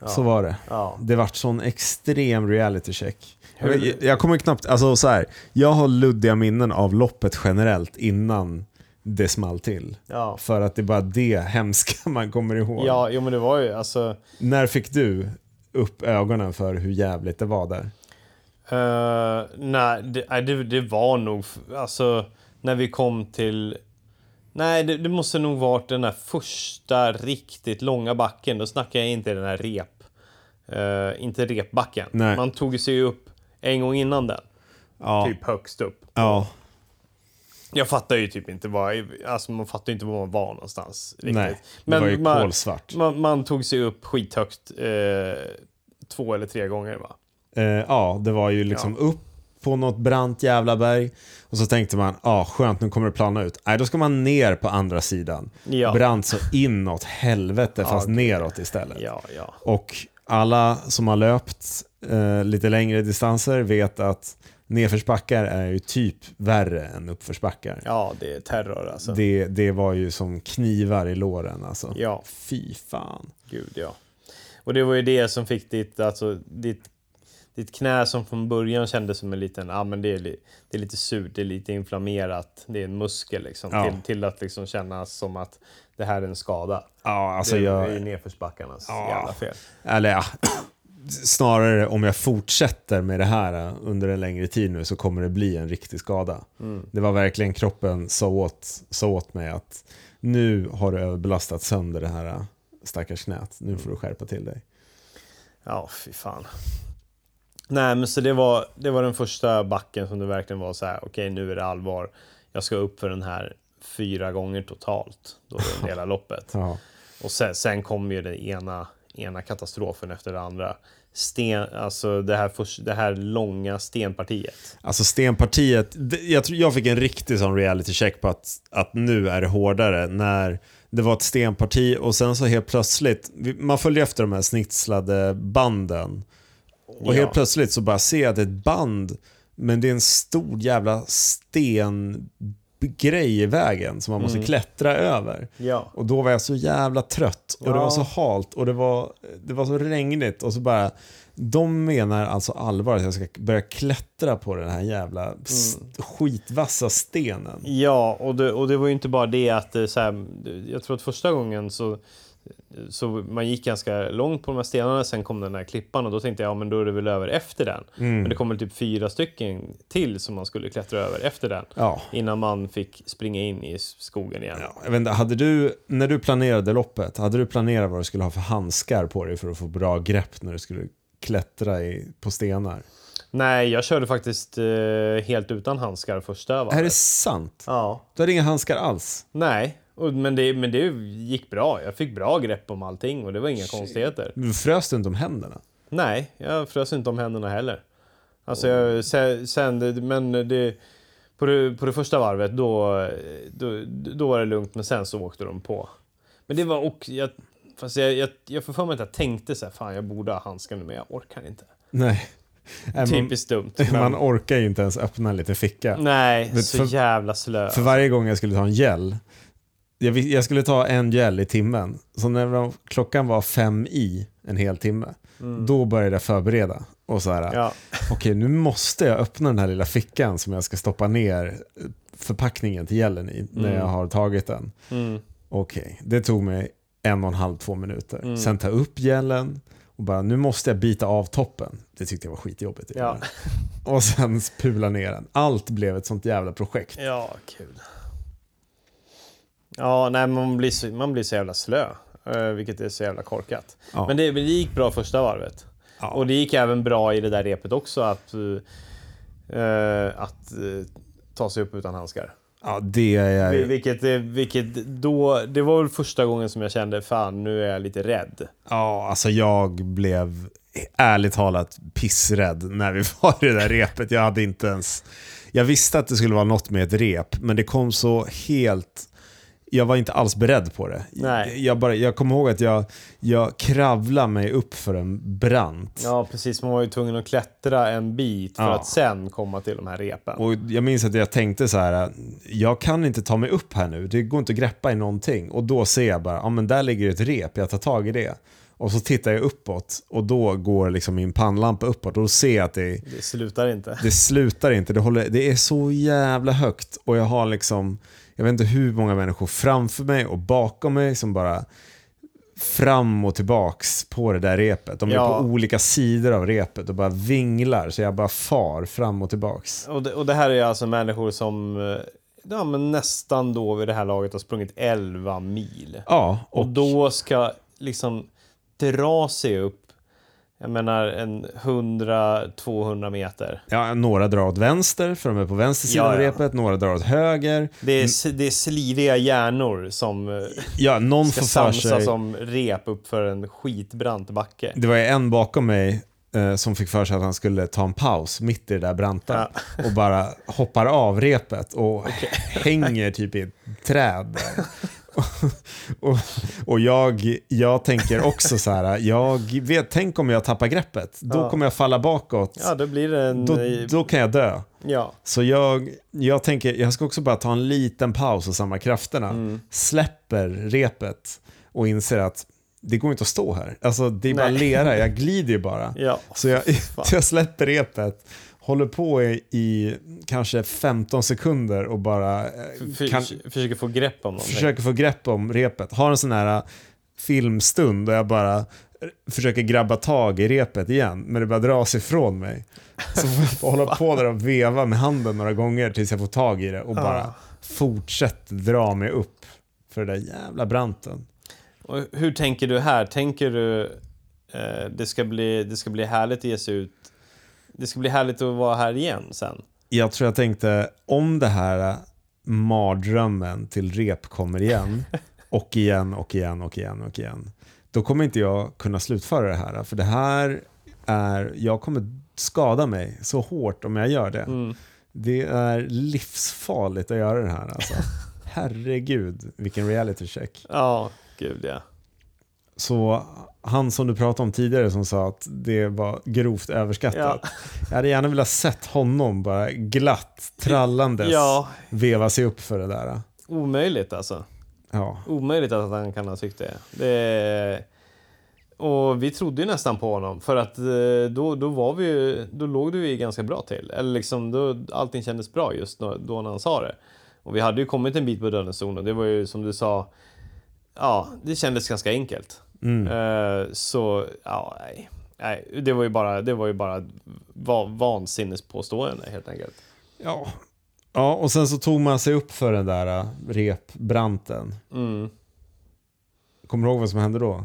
Ja. så var det. Ja. Det vart sån extrem reality check. Jag, jag kommer knappt, alltså så här, jag har luddiga minnen av loppet generellt innan det small till. Ja. För att det är bara det (laughs) hemska man kommer ihåg. Ja, jo, men det var ju alltså... När fick du upp ögonen för hur jävligt det var där? eh, nej, det, det, det var nog... Alltså, när vi kom till... Nej, det, det måste nog varit den där första riktigt långa backen. Då snackar jag inte den här rep... eh, inte repbacken. Nej. Man tog sig upp en gång innan den. Ja. Typ högst upp. Ja. Jag fattar ju typ inte var, alltså man fattar inte var man var någonstans. Riktigt. Nej, det var ju man, kolsvart. man, man tog sig upp skithögt eh, två eller tre gånger va? Eh, ja, det var ju liksom upp på något brant jävla berg. Och så tänkte man, ja ah, skönt nu kommer det plana ut. Nej, då ska man ner på andra sidan. Ja. Brant så inåt helvete fast gud. neråt istället. Ja, ja. Och alla som har löpt eh, lite längre distanser vet att nedförsbackar är ju typ värre än uppförsbackar. Ja, det är terror alltså. Det, det var ju som knivar i låren alltså. Ja, Fy fan. gud ja. Och det var ju det som fick ditt, alltså, ditt, ditt knä som från början kändes som en liten, ja men det är, li, det är lite surt, det är lite inflammerat, det är en muskel liksom. Ja. Till, till att liksom kännas som att det här är en skada. Ja, alltså det jag... är ju nedförsbackarnas Ja. jävla fel. Eller ja, snarare om jag fortsätter med det här uh, under en längre tid nu så kommer det bli en riktig skada. Mm. Det var verkligen kroppen sa åt, sa åt mig att nu har du överbelastat sönder det här uh, stackars knät. Nu får du skärpa till dig. Ja, fy fan. Nej, men så det var, det var den första backen som det verkligen var så här, okej nu är det allvar. Jag ska upp för den här fyra gånger totalt, då det (laughs) hela loppet. Ja. Och sen, sen kom ju den ena, ena katastrofen efter det andra. Sten, alltså det här, först, det här långa stenpartiet. Alltså stenpartiet, jag, tror, jag fick en riktig sån reality check på att, att nu är det hårdare när det var ett stenparti och sen så helt plötsligt, man följer efter de här snitslade banden och Ja. helt plötsligt så bara ser jag att det är ett band men det är en stor jävla stengrej i vägen som man måste Mm. klättra över. Ja. Och då var jag så jävla trött och det Ja. var så halt och det var, det var så regnigt och så bara de menar alltså allvar att jag ska börja klättra på den här jävla s- skitvassa stenen. Ja, och det, och det var ju inte bara det att det, så här, jag tror att första gången så, så man gick ganska långt på de här stenarna, sen kom den här klippan och då tänkte jag, ja men då är det väl över efter den. Men det kom väl typ fyra stycken till som man skulle klättra över efter den. Ja. Innan man fick springa in i skogen igen. Ja, jag vet inte, hade du, när du planerade loppet, hade du planerat vad du skulle ha för handskar på dig för att få bra grepp när du skulle klättra i, på stenar? Nej, jag körde faktiskt eh, helt utan handskar första Är det varvet. sant? Ja. Du hade inga handskar alls? Nej, och, men, det, men det gick bra. Jag fick bra grepp om allting och det var inga konstigheter. Du frös du inte om händerna? Nej, jag frös inte om händerna heller. Alltså, jag, sen, men det, på, det, på det första varvet då, då, då var det lugnt, men sen så åkte de på. Men det var och jag, fast jag, jag, jag får för mig att jag tänkte så här, fan jag borde ha handskar nu, men jag orkar inte. Nej. (laughs) Nej, man, Typiskt dumt. (laughs) Men, man orkar ju inte ens öppna en liten ficka. nej, Men så för- jävla slö. För varje gång jag skulle ta en gel, jag, jag skulle ta en gel i timmen, så när de, klockan var fem i en hel timme, då började jag förbereda. Och så här, Mm. Ja, (laughs) okej nu måste jag öppna den här lilla fickan som jag ska stoppa ner förpackningen till gelen i när Mm. jag har tagit den. mm, Okej, det tog mig en och en halv, två minuter. Mm. Sen ta upp gelen och bara, nu måste jag bita av toppen. Det tyckte jag var skitjobbigt. Ja. Och sen pula ner den. Allt blev ett sånt jävla projekt. ja, kul. Ja, nej, man blir så, man blir så jävla slö. eh, Vilket är så jävla korkat. Ja. Men, det, det gick bra första varvet. Ja. Och det gick även bra i det där repet också att, eh, att eh, ta sig upp utan handskar. Ja, det är Vil-. Vilket, eh, vilket då, det var väl första gången som jag kände fan nu är jag lite rädd. Ja, alltså jag blev ärligt talat pissrädd när vi (laughs) var i det där repet. Jag hade inte ens... Jag visste att det skulle vara något med ett rep, men det kom så helt jag var inte alls beredd på det. Nej. Jag, bara, jag kommer ihåg att jag, jag kravlade mig upp för en brant. Ja, precis. Man var ju tvungen att klättra en bit för Ja. att sen komma till de här repen. Och jag minns att jag tänkte så här, jag kan inte ta mig upp här nu, det går inte att greppa i någonting. Och då ser jag bara, ja men där ligger ett rep, jag tar tag i det. Och så tittar jag uppåt och då går liksom min pannlampa uppåt och då ser jag att det, Det slutar inte. det slutar inte, det, håller, det är så jävla högt. Och jag har liksom, jag vet inte hur många människor framför mig och bakom mig som bara fram och tillbaks på det där repet. De är Ja. på olika sidor av repet och bara vinglar så jag bara far fram och tillbaks. Och det, och det här är alltså människor som eh, ja, men nästan då vid det här laget har sprungit 11 mil. Ja, Och och då ska liksom dra sig upp, jag menar en 100-200 meter. Ja, några drar åt vänster för de är på vänster sida Ja, ja. repet, några drar åt höger. Det är, s- det är sliriga hjärnor som eh, Ja, någon ska samsas som rep upp för en skitbrant backe. Det var ju en bakom mig eh, som fick för sig att han skulle ta en paus mitt i det där branta och bara hoppar av repet och (laughs) hänger typ i ett träd. Och, och jag, jag tänker också så här, jag vet, tänk om jag tappar greppet, då Ja. kommer jag falla bakåt, Ja, då blir det en... då, eh, då kan jag dö. Ja, Så jag, jag tänker, jag ska också bara ta en liten paus och samla krafterna. Släpper repet och inser att det går inte att stå här. Alltså det är bara Nej. lera, jag glider ju bara. ja. Så jag, (laughs) jag släpper repet, håller på i, i kanske 15 sekunder och bara eh, kan, Försöker få grepp om någonting. försöker få grepp om repet. Har en sån här eh, filmstund där jag bara eh, försöker grabba tag i repet igen, men det bara dras ifrån mig. Så får jag (laughs) hålla på där och veva med handen några gånger tills jag får tag i det och bara Ja. fortsätter dra mig upp för den där jävla branten. Och hur tänker du här? Tänker du eh, det, ska bli, det ska bli härligt att ge sig ut? Det ska bli härligt att vara här igen sen? Jag tror jag tänkte, om det här mardrömmen till rep kommer igen, (laughs) och igen och igen och igen och igen, då kommer inte jag kunna slutföra det här. För det här är, jag kommer skada mig så hårt om jag gör det. Mm. Det är livsfarligt att göra det här alltså. (laughs) Herregud, vilken reality check. Ja, gud ja. Så han som du pratade om tidigare som sa att det var grovt överskattat. Ja. Jag hade gärna velat sett honom bara glatt, trallandes, Ja, veva sig upp för det där. omöjligt alltså. Ja, Omöjligt att han kan ha tyckt det. det och vi trodde ju nästan på honom för att eh, då, då var vi ju, då låg du ju ganska bra till. Eller liksom då, allting kändes bra just då, då när han sa det. Och vi hade ju kommit en bit på dödens zon och det var ju som du sa, ja, det kändes ganska enkelt. Mm. Eh, så, ja, nej. nej. Det var ju bara, det var ju bara va, vansinnespåstående helt enkelt. ja. ja, och sen så tog man sig upp för den där äh, repbranten. Mm. Kommer du ihåg vad som hände då?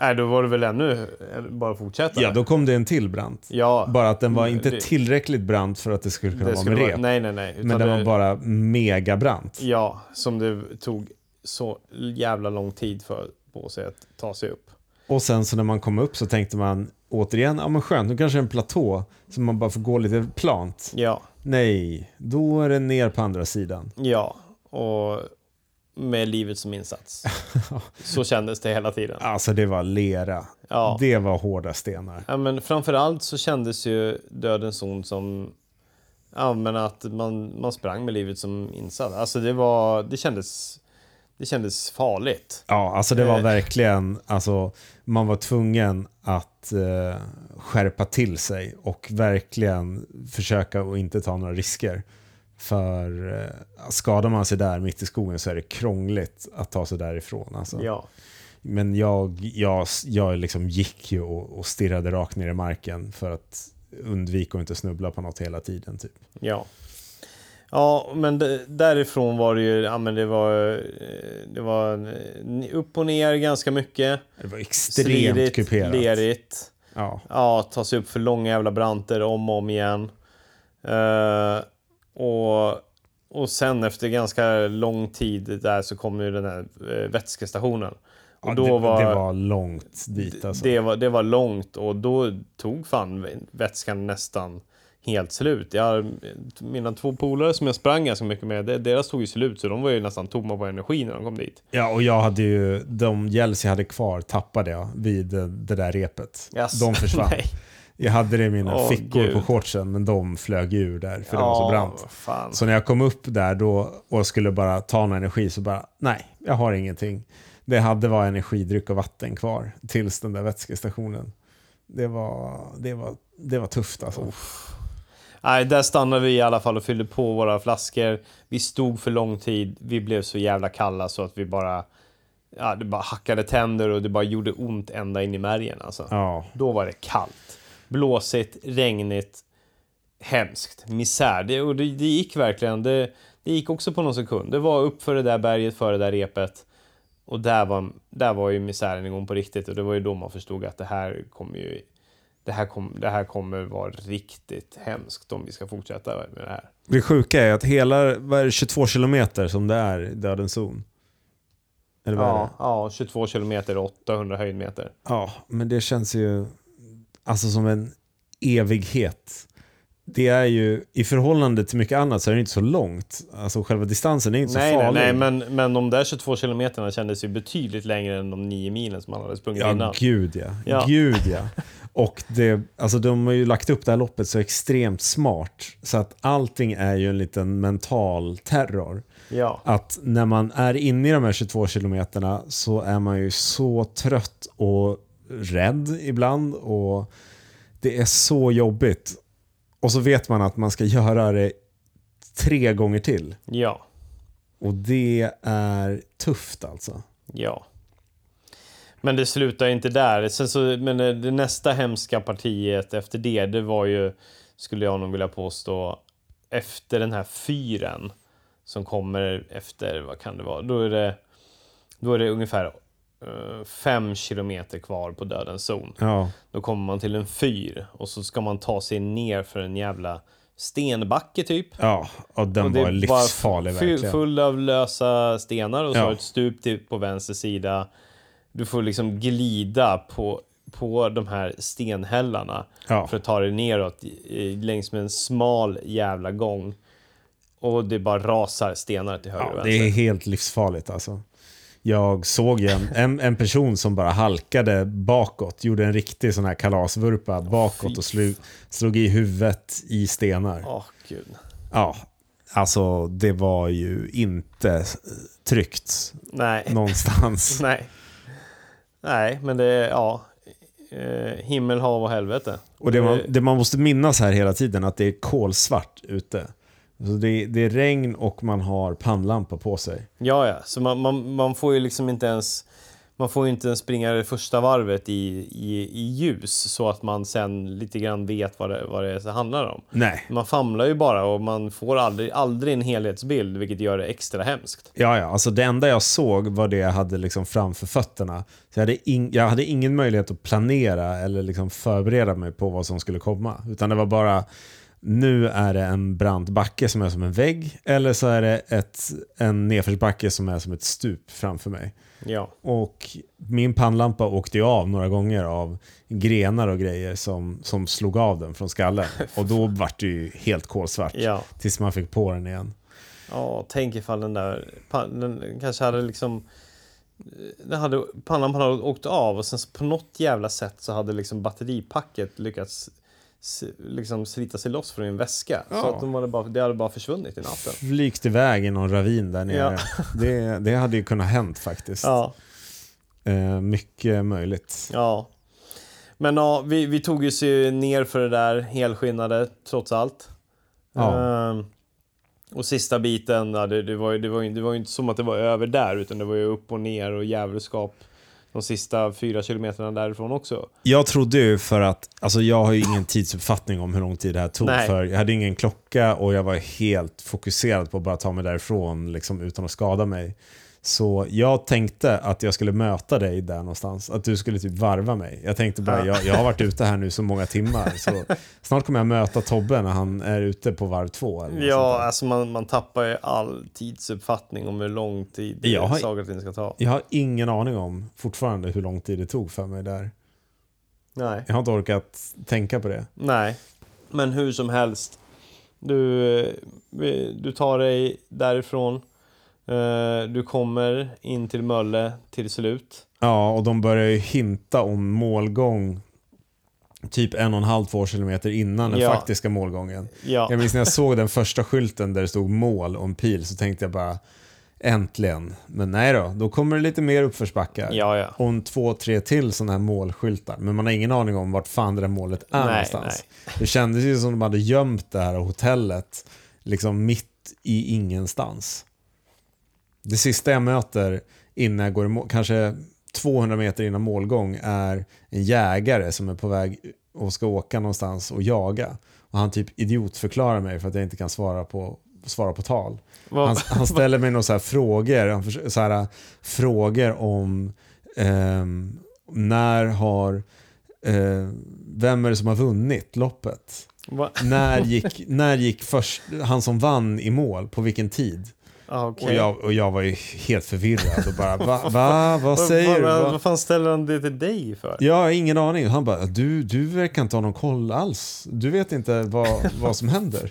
Nej, då var det väl ännu, bara fortsätta. Ja, då kom det en till brant. Ja, Bara att den var Mm, inte det- tillräckligt brant för att det skulle kunna det vara skulle med vara, rep. nej, nej, nej. Men den det- var bara megabrant. Ja, som det tog så jävla lång tid för på sig att ta sig upp. Och sen så när man kom upp så tänkte man återigen, ja men skönt, nu kanske det är en platå så man bara får gå lite plant. Ja, Nej, då är det ner på andra sidan. ja, och med livet som insats. (laughs) Så kändes det hela tiden. Alltså det var lera. Ja. Det var hårda stenar. Ja, men framförallt så kändes ju Dödens zon som ja, men att man, man sprang med livet som insats. Alltså det var, det kändes, det kändes farligt. Ja, alltså det var Eh. verkligen, alltså man var tvungen att eh, skärpa till sig och verkligen försöka att inte ta några risker. För eh, skadar man sig där mitt i skogen så är det krångligt att ta sig därifrån. Alltså. Ja, Men jag, jag, jag liksom gick ju och, och stirrade rakt ner i marken för att undvika att inte snubbla på något hela tiden. Typ. ja. Ja, men därifrån var det ju, ja men det var, eh, det var eh, upp och ner ganska mycket. Det var extremt Slirigt, kuperat. lerigt. Ja. Ja, ta sig upp för långa jävla branter om och om igen. Eh, och, och sen efter ganska lång tid där så kom ju den här uh, vätskestationen. Och Ja, då det, var, det var långt dit alltså. det, var, det var långt och då tog fan vätskan nästan helt slut. Jag, mina två polare som jag sprang ganska mycket med, deras tog ju slut så de var ju nästan tomma på energi när de kom dit. Ja, och jag hade ju, de gels jag hade kvar tappade jag vid det, det där repet. Yes. De försvann. (laughs) Jag hade det i mina Åh, fickor på Gud. shortsen, men de flög ur där, för det var så brant. Fan. Så när jag kom upp där då och skulle bara ta någon energi så bara, nej, jag har ingenting. Det hade var energidryck och vatten kvar tills den där vätskestationen. Det var, det var, det var tufft alltså. Nej, där stannade vi i alla fall och fyllde på våra flaskor. Vi stod för lång tid. Vi blev så jävla kalla så att vi bara... Ja, det bara hackade tänder och det bara gjorde ont ända in i märgen alltså. Ja, Då var det kallt. Blåsigt, regnigt, hemskt, misär. Det, och det, det gick verkligen. Det, det gick också på någon sekund. Det var upp för det där berget, för det där repet. Och där var, där var ju misären igång på riktigt. Och det var ju då man förstod att det här kommer ju... Det här, kom, det här kommer vara riktigt hemskt om vi ska fortsätta med det här. det sjuka är att hela, vad är det, 22 kilometer som det är i Dödens zon. Eller vad är Ja, det? ja, 22 kilometer och 800 höjdmeter. Ja, men det känns ju alltså som en evighet. Det är ju, i förhållande till mycket annat så är det inte så långt. Alltså själva distansen är inte Nej, så nej, farlig. nej, men, men de där 22 kilometerna kändes ju betydligt längre än de 9 milen som man hade sprungit Ja, innan. gud ja. Ja. Gud ja. (laughs) Och det, alltså de har ju lagt upp det här loppet så extremt smart. Så att allting är ju en liten mental terror. Ja. Att när man är inne i de här 22 kilometerna så är man ju så trött och rädd ibland. Och det är så jobbigt. Och så vet man att man ska göra det tre gånger till. Ja. Och det är tufft alltså. Ja. Men det slutar inte där. Sen så, men det det nästa hemska partiet efter det, det var ju, skulle jag nog vilja påstå, efter den här fyren som kommer efter, vad kan det vara, då är det, då är det ungefär eh, fem kilometer kvar på dödens zon. Ja, Då kommer man till en fyr och så ska man ta sig ner för en jävla stenbacke typ. ja och den Och var livsfarlig fy- verkligen. Full av lösa stenar och så Ja. ett stup till, på vänster sida. Du får liksom glida på, på de här stenhällarna Ja. för att ta dig neråt längs med en smal jävla gång. Och det bara rasar stenar till höger Ja, och det vänster. är helt livsfarligt alltså. Jag såg en, en, en person som bara halkade bakåt, gjorde en riktig sån här kalasvurpa bakåt fy och slog, slog i huvudet i stenar. Åh, gud. Ja, alltså det var ju inte tryggt Nej. någonstans. (laughs) Nej. Nej, men det är, ja. Eh, himmel, hav och helvete. Och det man, Eh, det man måste minnas här hela tiden att det är kolsvart ute. Så det, det är regn och man har pannlampa på sig. Ja, ja. Så man, man, man får ju liksom inte ens... Man får ju inte ens springa det första varvet i, i, i ljus så att man sen lite grann vet vad det, vad det handlar om. Nej. Man famlar ju bara och man får aldrig, aldrig en helhetsbild vilket gör det extra hemskt. Ja, ja, alltså det enda jag såg var det jag hade liksom framför fötterna. Så jag, hade in, jag hade ingen möjlighet att planera eller liksom förbereda mig på vad som skulle komma. Utan det var bara, nu är det en brant backe som är som en vägg. Eller så är det ett, en nedförsbacke som är som ett stup framför mig. Ja. Och min pannlampa åkte ju av några gånger av grenar och grejer som, som slog av den från skallen. (laughs) Och då vart det ju helt kolsvart. Ja. Tills man fick på den igen. Ja, tänk ifall den där... Den kanske hade liksom... Den hade, pannan hade åkt av och sen på något jävla sätt så hade liksom batteripacket lyckats liksom slita sig loss från en väska. Så Ja. att de hade bara, det hade bara försvunnit i natten. flygt iväg i någon ravin där nere. Ja. Det, det hade ju kunnat hänt faktiskt. Ja, Eh, mycket möjligt. ja. Men ja, vi, vi tog ju sig ner för det där helskinnade trots allt. Ja. Ehm, och sista biten, ja, det, det, var ju, det, var ju, det var ju inte som att det var över där utan det var ju upp och ner och djävulskap de sista fyra kilometerna därifrån också. Jag trodde ju för att, alltså jag har ju ingen (laughs) tidsuppfattning om hur lång tid det här tog. Nej. För jag hade ingen klocka och jag var helt fokuserad på att bara ta mig därifrån liksom, utan att skada mig. Så jag tänkte att jag skulle möta dig där någonstans. Att du skulle typ varva mig. Jag tänkte bara, Ja. jag, jag har varit ute här nu så många timmar. Så snart kommer jag möta Tobbe när han är ute på varv två. Eller Ja, alltså man, man tappar ju all tidsuppfattning om hur lång tid Jag har- saker och ting ska ta. Jag har ingen aning om fortfarande hur lång tid det tog för mig där. Nej. Jag har inte orkat tänka på det. Nej. Men hur som helst. Du, eh, du tar dig därifrån. Eh, Du kommer in till Mölle till slut. Ja, och de börjar ju hinta om målgång typ en och en halv, två kilometer innan den Ja. faktiska målgången. Ja, Jag minns när jag såg den första skylten där det stod mål och en pil så tänkte jag bara äntligen. Men nej då, då kommer det lite mer uppförsbackar. ja, ja. Och en två, tre till sådana här målskyltar. Men man har ingen aning om vart fan det där målet är Nej, någonstans. Det kändes ju som de hade gömt det här hotellet liksom mitt i ingenstans. Det sista jag möter innan jag går i mål, kanske 200 meter innan målgång, är en jägare som är på väg och ska åka någonstans och jaga. Och han typ idiotförklarar mig för att jag inte kan svara på, svara på tal. Han, han ställer mig några så frågor, så här, frågor om ehm, när har, eh, vem är det som har vunnit loppet? Va? När (laughs) gick, när gick först, han som vann i mål, på vilken tid? Ah, okej. Och, jag, och jag var ju helt förvirrad och bara, va? (laughs) va? Vad säger du? vad, Va? vad fan ställer han det till dig för? Jag har ingen aning. Han bara, du, du verkar inte ha någon koll alls. Du vet inte vad, (laughs) vad som händer.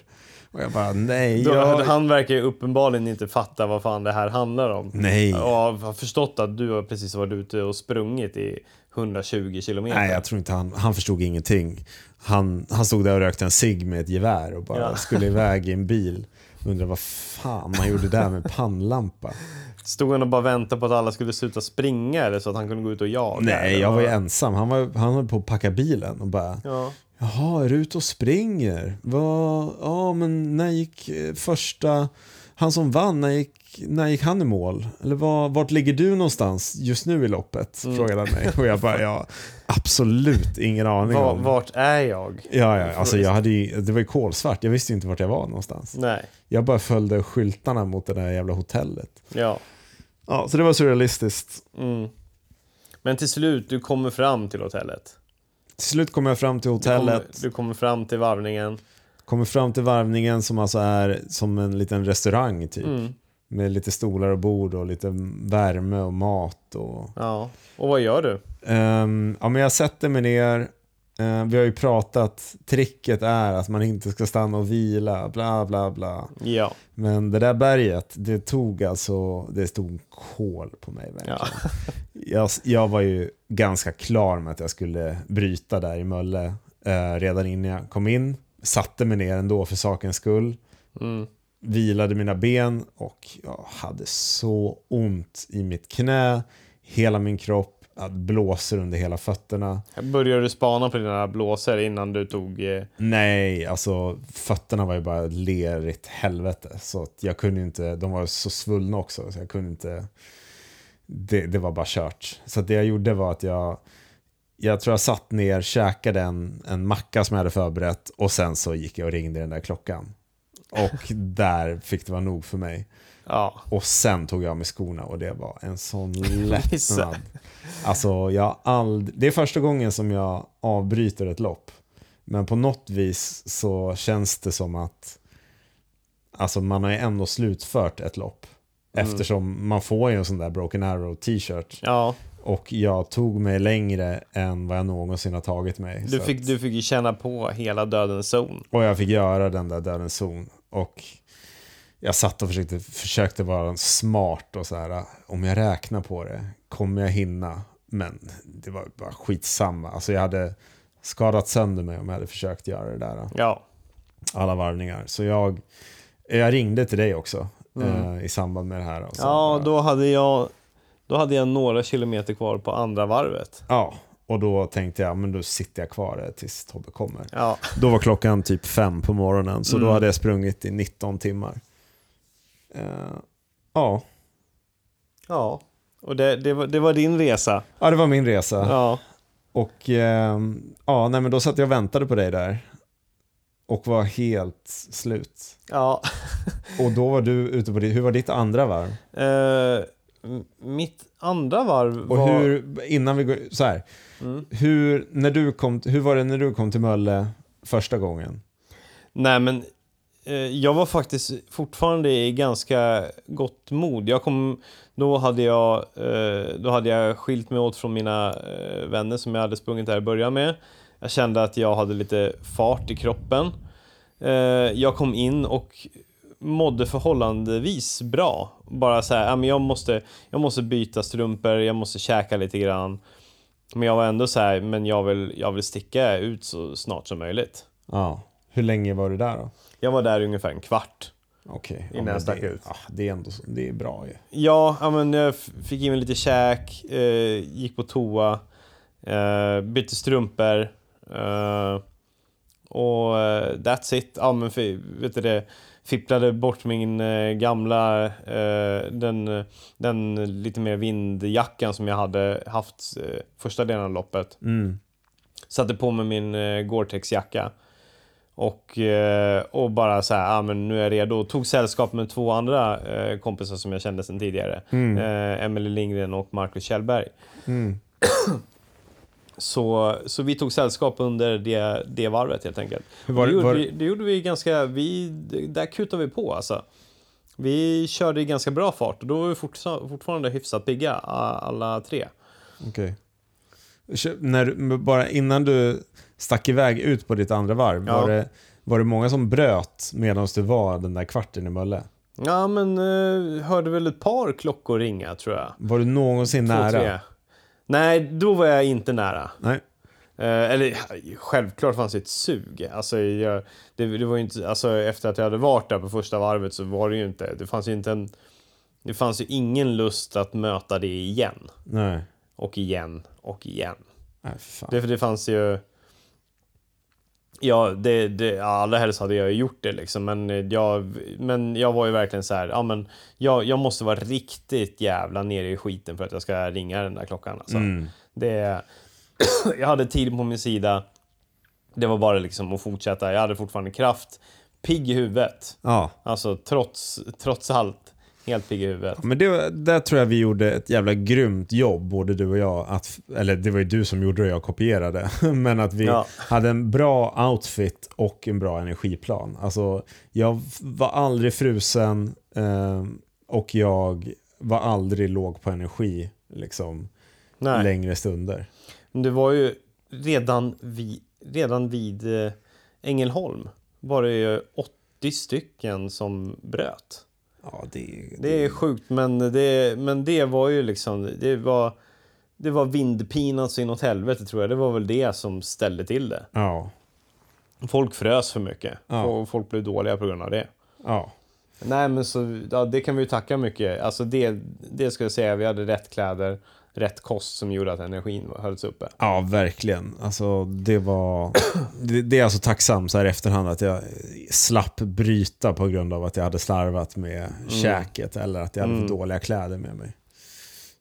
Och jag bara, nej. Då, Jag, Han verkar ju uppenbarligen inte fatta vad fan det här handlar om. nej. Och har förstått att du har precis varit ute och sprungit i 120 kilometer. Nej, jag tror inte han, han förstod ingenting. Han, han stod där och rökte en cigg med ett gevär och bara Ja. skulle iväg i en bil. Undrar vad fan man gjorde där med pannlampa. Stod han och bara väntade på att alla skulle sluta springa eller så att han kunde gå ut och jaga? Nej, jag var ju ensam. Han, var, han höll på att packa bilen och bara Ja. Jaha, är du ute och springer? Vad, ja, men när gick eh, första, han som vann, när gick, när gick han i mål? Eller var, vart ligger du någonstans just nu i loppet? Mm. Frågade han mig. Och jag bara, ja, absolut ingen aning Va, om. vart är jag? Ja, ja, alltså jag hade ju, det var ju kolsvart. Jag visste ju inte vart jag var någonstans. Nej. Jag bara följde skyltarna mot det där jävla hotellet. Ja. Ja, så det var surrealistiskt. Mm. Men till slut, du kommer fram till hotellet. Till slut kom jag fram till Du kommer, hotellet. du kommer fram till varvningen. Kommer fram till varvningen som alltså är som en liten restaurang typ. Mm. Med lite stolar och bord och lite värme och mat. Och, Ja. Och vad gör du? Ehm, ja, men jag sätter mig ner. Ehm, vi har ju pratat, tricket är att man inte ska stanna och vila, bla bla bla. Ja. Men det där berget, det tog alltså, det stod kol på mig verkligen. Ja. (laughs) Jag, jag var ju ganska klar med att jag skulle bryta där i Mölle eh, redan innan jag kom in. Satte mig ner ändå för sakens skull. Mm. vilade mina ben och jag hade så ont i mitt knä, hela min kropp, att blåser under hela fötterna. Började du spana på dina blåsor innan du tog... Eh, Nej, alltså fötterna var ju bara lerigt helvete. Så att jag kunde inte, de var så svullna också, så jag kunde inte, det, det var bara kört. Så det jag gjorde var att jag, jag tror jag satt ner, käkade en, en macka som jag hade förberett och sen så gick jag och ringde den där klockan. Och (laughs) där fick det vara nog för mig. ja. Och sen tog jag av mig skorna och det var en sån (laughs) lättnad. Alltså, jag har ald- det är första gången som jag avbryter ett lopp. Men på något vis så känns det som att alltså, man har ju ändå slutfört ett lopp. Mm. Eftersom man får ju en sån där Broken Arrow t-shirt. Ja. Och jag tog mig längre än vad jag någonsin har tagit mig. Du fick, att- du fick ju känna på hela dödens zon. och jag fick göra den där dödens zon. Och jag satt och försökte, försökte vara smart och så här. Om jag räknar på det, kommer jag hinna? Men det var bara skitsamma. Alltså jag hade skadat sönder mig om jag hade försökt göra det där. Ja. Alla varvningar. Så jag, jag ringde till dig också eh, i samband med det här. Mm. Ja, bara- då hade jag... Då hade jag några kilometer kvar på andra varvet. ja, och då tänkte jag, men då sitter jag kvar tills Tobbe kommer. Ja. Då var klockan typ fem på morgonen, så då Mm. hade jag sprungit i 19 timmar. Eh, ja. Ja. Och det, det, var, det var din resa. ja, det var min resa. Ja. Och ehm, ja, nej, men då satt jag och väntade på dig där. Och var helt slut. Ja. Och då var du ute på ditt, hur var ditt andra varv? M- mitt andra varv Och var... hur, innan vi går, så här. Mm. Hur, när du kom, hur var det när du kom till Mölle första gången? Nej men, Eh, Jag var faktiskt fortfarande i ganska gott mod. Jag kom, då, hade jag, eh, då hade jag skilt mig åt från mina eh, vänner som jag hade sprungit där i början med. Jag kände att jag hade lite fart i kroppen. Eh, Jag kom in och mådde förhållandevis bra. Bara så här, ja, jag, måste, jag måste byta strumpor, jag måste käka lite grann. Men jag var ändå så här, men jag vill, jag vill sticka ut så snart som möjligt. Ja. Hur länge var du där då? Jag var där ungefär en kvart. Okej. Innan men jag stack det, ut. Ja, det är ändå det är bra ju. Ja, ja men jag fick i mig lite käk, eh, gick på toa, eh, bytte strumpor. Eh, och eh, that's it. Ja, men fi- vet du det, fipplade bort min eh, gamla, eh, den, den lite mer vindjackan som jag hade haft eh, första delen av loppet. Mm. Satte på mig min Gore-Tex-jacka. Och, och bara så här, ah, men nu är jag redo. Tog sällskap med två andra eh, kompisar som jag kände sedan tidigare. Mm. Eh, Emelie Lindgren och Marcus Kjellberg. Mm. (clears throat) Så, så vi tog sällskap under det, det varvet helt enkelt. Var det, gjorde, var- vi, det gjorde vi ganska, vi, där kutade vi på alltså. Vi körde i ganska bra fart och då var vi fortfarande hyfsat pigga alla tre. Okej. När, du- bara innan du stack iväg ut på ditt andra varv, Ja. var, det, var det många som bröt medan du var den där kvarten i Mölle? Ja men eh, hörde väl ett par klockor ringa tror jag. Var du någonsin Två, nära? tre. Nej, då var jag inte nära. Nej. Eh, eller självklart fanns det ett sug. Alltså, jag, det, det var ju inte, alltså, efter att jag hade varit där på första varvet så var det ju inte, det fanns ju inte en, det fanns ju ingen lust att möta det igen. Nej. Och igen och igen. Nej. Det, för det fanns ju... Ja, det, det, allra helst hade jag gjort det liksom, men jag, men jag var ju verkligen så här, ja men jag, jag måste vara riktigt jävla nere i skiten för att jag ska ringa den där klockan alltså. Mm. Det, (clears throat) jag hade tid på min sida. Det var bara liksom att fortsätta. Jag hade fortfarande kraft. Pigg i huvudet. Ja. Alltså trots, trots allt. Helt pigg i huvudet. Men det, där tror jag vi gjorde ett jävla grymt jobb, både du och jag. Att, eller det var ju du som gjorde det och jag kopierade. (laughs) Men att vi Ja. hade en bra outfit och en bra energiplan. Alltså, jag var aldrig frusen eh, och jag var aldrig låg på energi liksom, Nej. längre stunder. Men det var ju redan vid, redan vid eh, Ängelholm var det ju 80 stycken som bröt. Ja, det, Det är sjukt, men det, men det var ju liksom, det var, det var vindpinan så inåt helvete tror jag. Det var väl det som ställde till det. Ja, Folk frös för mycket Ja. och folk blev dåliga på grund av det. ja. Nej men så, ja, det kan vi ju tacka mycket. Alltså det, det ska jag säga, vi hade rätt kläder, rätt kost som gjorde att energin hölls uppe. Ja, verkligen. Alltså, det var... Det, det är alltså tacksam så här i efterhand att jag slapp bryta på grund av att jag hade slarvat med käket eller att jag hade för dåliga kläder med mig.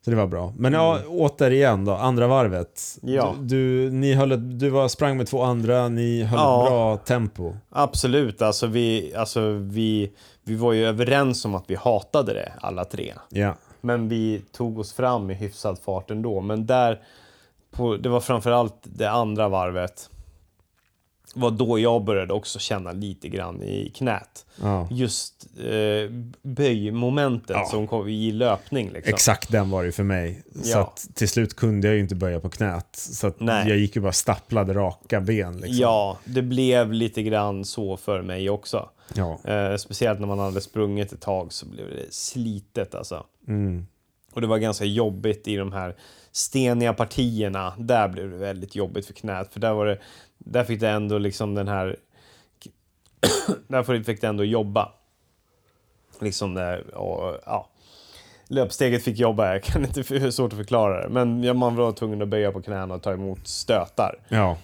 Så det var bra. Men ja, återigen då, andra varvet. Ja. Du, du, ni höll, ett- du var, sprang med två andra, ni höll Ja. ett bra tempo. Absolut, alltså vi, alltså vi, vi var ju överens om att vi hatade det alla tre. Ja. Men vi tog oss fram i hyfsad fart ändå. Men där, på, det var framförallt det andra varvet, var då jag började också känna lite grann i knät. ja. Just eh, böjmomentet Ja. som kom i löpning. Liksom. Exakt den var det för mig. Så att till slut kunde jag ju inte böja på knät. Så jag gick ju bara staplade raka ben. Liksom. Ja, det blev lite grann så för mig också. Eh, speciellt när man hade sprungit ett tag så blev det slitet alltså. Mm. Och det var ganska jobbigt i de här steniga partierna. Där blev det väldigt jobbigt för knät. För där var det, där fick det ändå liksom den här... (coughs) där fick det ändå jobba. Liksom där, och, ja. Löpsteget fick jobba, jag kan inte, det är svårt att förklara det. Men man var tvungen att böja på knäna och ta emot stötar. Ja.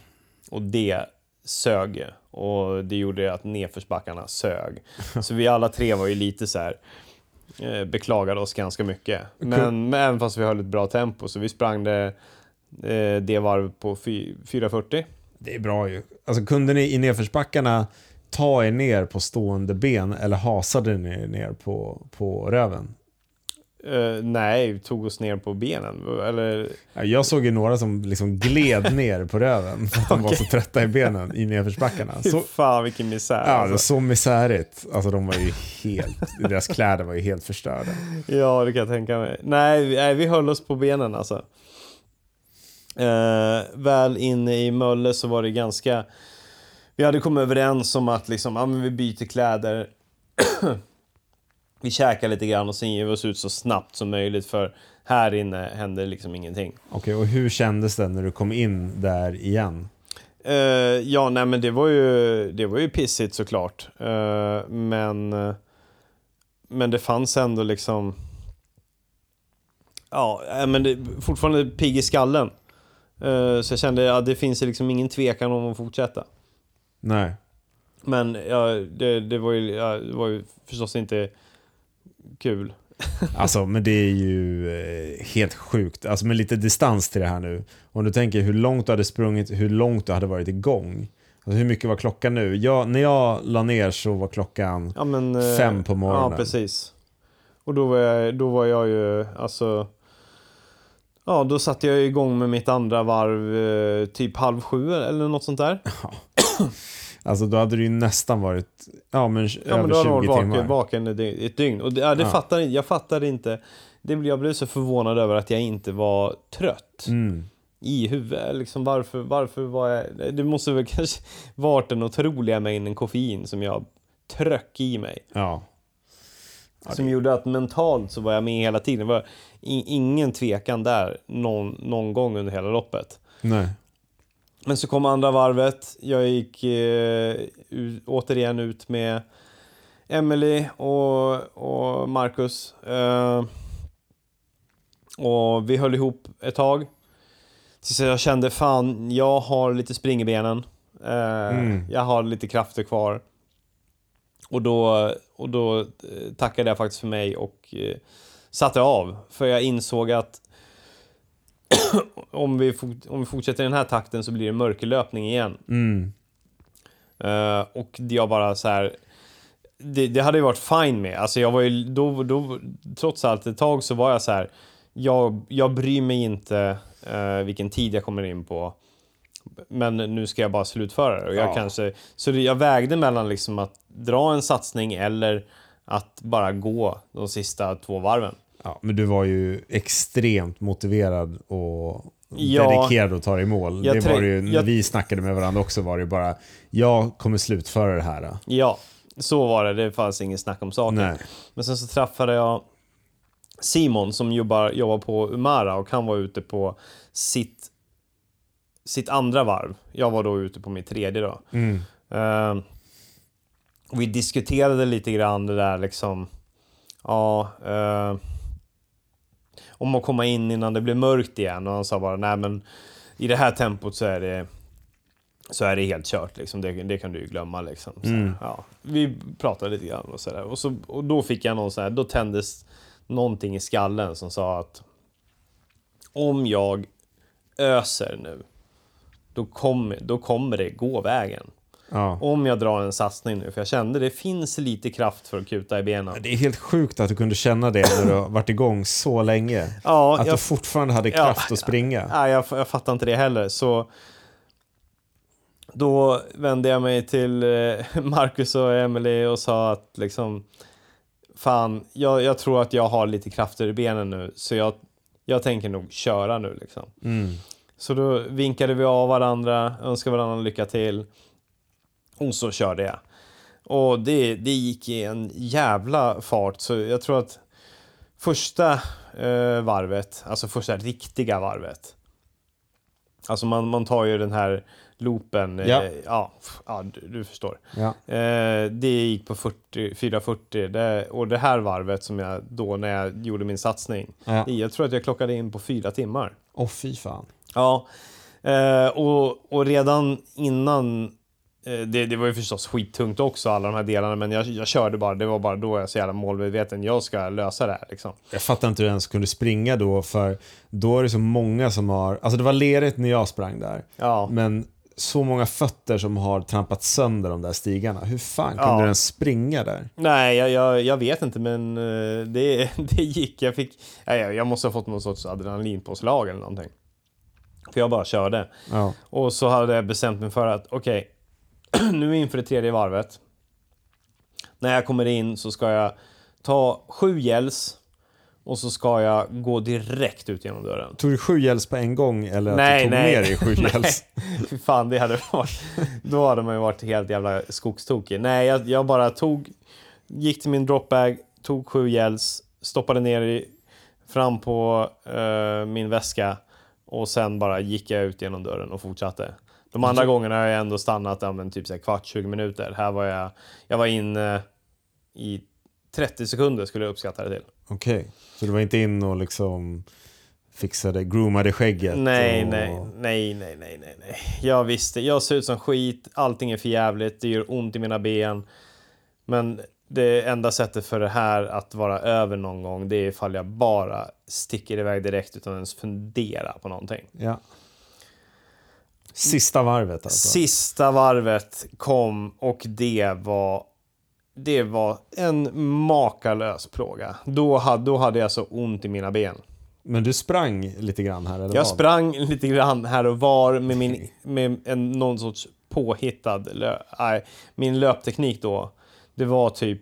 Och det sög. Och det gjorde att nedförsbackarna sög. (laughs) Så vi alla tre var ju lite så här eh, beklagade oss ganska mycket. Men, men även fast vi höll ett bra tempo så vi sprang det, eh, det varv på fy- 4.40. Det är bra ju. Alltså kunde ni i nedförsbackarna ta er ner på stående ben eller hasade ni er ner på, på röven? Eh, nej, tog oss ner på benen. Eller, Ja, Jag såg ju några som liksom gled (laughs) ner på röven för att de var så trötta i benen i nedförsbackarna. (laughs) Så, fan vilken misär. ja, alltså. så misärigt. Alltså de var ju helt, deras kläder var ju helt förstörda. Ja, det kan jag tänka mig. Nej, nej vi höll oss på benen alltså. Eh, väl inne i Mölle så var det ganska... Vi hade kommit överens om att liksom, ja, men vi byter kläder. (clears throat) vi käkar lite grann och sen ger vi oss ut så snabbt som möjligt för här inne händer liksom ingenting. Okej, och hur kändes det när du kom in där igen? Eh, ja, nej men det var ju, det var ju pissigt såklart. Eh, men, men det fanns ändå liksom... Ja, eh, men det, fortfarande pigg i skallen. Eh, så jag kände att det finns liksom ingen tvekan om att fortsätta. Nej. Men ja, det, det, var ju, ja, det var ju förstås inte kul. (laughs) Alltså, men det är ju eh, helt sjukt. Alltså med lite distans till det här nu. Om du tänker hur långt du hade sprungit, hur långt du hade varit igång. Alltså hur mycket var klockan nu? Jag, när jag la ner så var klockan Ja, men, eh, fem på morgonen. Ja, precis. Och då var jag, då var jag ju, alltså... Ja, då satte jag igång med mitt andra varv eh, typ halv sju eller något sånt där. Alltså då hade det ju nästan varit ja, men, Ja, över men då har jag 20 varit timmar. vaken, vaken ett dy- ett dygn. Och det, ja, det Ja. Fattar, jag fattade inte. Det, jag blev så förvånad över att jag inte var trött Mm. i huvudet. Liksom varför, varför var jag... Det måste väl kanske (laughs) varit den otroliga mängden koffein som jag tröck i mig. Ja. Ja, som gjorde att mentalt så var jag med hela tiden. Det var ingen tvekan där någon, någon gång under hela loppet. Nej. Men så kom andra varvet. Jag gick eh, återigen ut med Emily och, och Marcus. Eh, och vi höll ihop ett tag. Tills jag kände fan, jag har lite spring i benen. Eh, Mm. Jag har lite krafter kvar. Och då, och då eh, tackade jag faktiskt för mig och eh, satte av. För jag insåg att om, vi om vi fortsätter i den här takten så blir det mörkerlöpning igen. Mm. Eh, och jag bara så här. Det, det hade ju varit fine med. Alltså jag var ju då, då, trots allt ett tag så var jag så här. Jag, jag bryr mig inte eh, vilken tid jag kommer in på. Men nu ska jag bara slutföra det. Och jag Ja. kanske, så jag vägde mellan liksom att dra en satsning eller att bara gå de sista två varven. Ja, men du var ju extremt motiverad och Ja. dedikerad att ta dig i mål. Det var ju, när jag- vi snackade med varandra också var det bara, jag kommer slutföra det här. Ja, så var det. Det fanns ingen snack om saken. Nej. Men sen så träffade jag Simon som jobbar, jobbar på Umara och han var ute på sitt, sitt andra varv. Jag var då ute på mitt tredje då. Mm. Eh, vi diskuterade lite grann det där liksom, ja, eh, om att komma in innan det blev mörkt igen och han sa bara nej men i det här tempot så är det så är det helt kört liksom. Det, det kan du ju glömma liksom. Så, Mm. ja, vi pratade lite grann och sådär och, så, och då fick jag någon så här, då tändes någonting i skallen som sa att om jag öser nu då kommer, då kommer det gå vägen. Ja. Om jag drar en satsning nu, för jag kände det finns lite kraft för att kuta i benen. Det är helt sjukt att du kunde känna det när du har varit igång så länge. Ja, Att jag, du fortfarande hade kraft att springa. nej, jag, jag fattar inte det heller. Så då vände jag mig till eh, (laughs) Marcus och Emily och sa att liksom Fan, jag, jag tror att jag har lite krafter i benen nu, så jag, jag tänker nog köra nu liksom. Mm. Så då vinkade vi av varandra, önskade varandra lycka till. Och så körde jag. Och det, det gick i en jävla fart, så jag tror att första eh, varvet, alltså första riktiga varvet. Alltså man, man tar ju den här loopen, eh, Ja. ja, ja du, du förstår. Ja. Eh, det gick på 40, 440 det, och det här varvet som jag då när jag gjorde min satsning. Ja. Jag tror att jag klockade in på fyra timmar. Åh fy fan. Ja, eh, och, och redan innan eh, det, det var ju förstås skittungt också alla de här delarna men jag, jag körde bara, det var bara då jag så jävla målmedveten, jag ska lösa det här liksom. Jag fattar inte hur du ens kunde springa då, för då är det så många som har... Alltså det var lerigt när jag sprang där. Ja, Men så många fötter som har trampat sönder de där stigarna. Hur fan kunde Ja. du ens springa där? Nej, jag, jag, jag vet inte, men eh, det, (laughs) det gick. Jag fick... ja, Jag, jag måste ha fått någon sorts adrenalinpåslag eller någonting. För jag bara körde. Ja. Och så hade jag bestämt mig för att okej, (clears throat) nu inför det tredje varvet. När jag kommer in så ska jag ta sju gälls och så ska jag gå direkt ut genom dörren. Tog du sju gälls på en gång eller att Nej, du tog nej. med dig sju (laughs) gälls? (laughs) Fy fan, det hade varit... Då hade man ju varit helt jävla skogstokig. Nej, jag, jag bara tog... Gick till min dropbag, tog sju gälls, stoppade ner i, fram på eh, min väska och sen bara gick jag ut genom dörren och fortsatte. De andra gångerna har jag ändå stannat ja, men typ så här kvart, 20 minuter. Här var jag... Jag var inne i 30 sekunder skulle jag uppskatta det till. Okej, så du var inte in och liksom fixade, groomade skägget? Nej, och... nej, nej, nej, nej, nej, nej. Jag visste, jag ser ut som skit, allting är för jävligt, det gör ont i mina ben. Men det enda sättet för det här att vara över någon gång, det är ifall jag bara sticker iväg direkt utan ens fundera på någonting. Ja. Sista varvet alltså? Sista varvet kom och det var det var en makalös plåga. Då hade, då hade jag så ont i mina ben. Men du sprang lite grann här eller Jag vad? sprang lite grann här och var med, min, med en, någon sorts påhittad lö, nej, min löpteknik då. Det var typ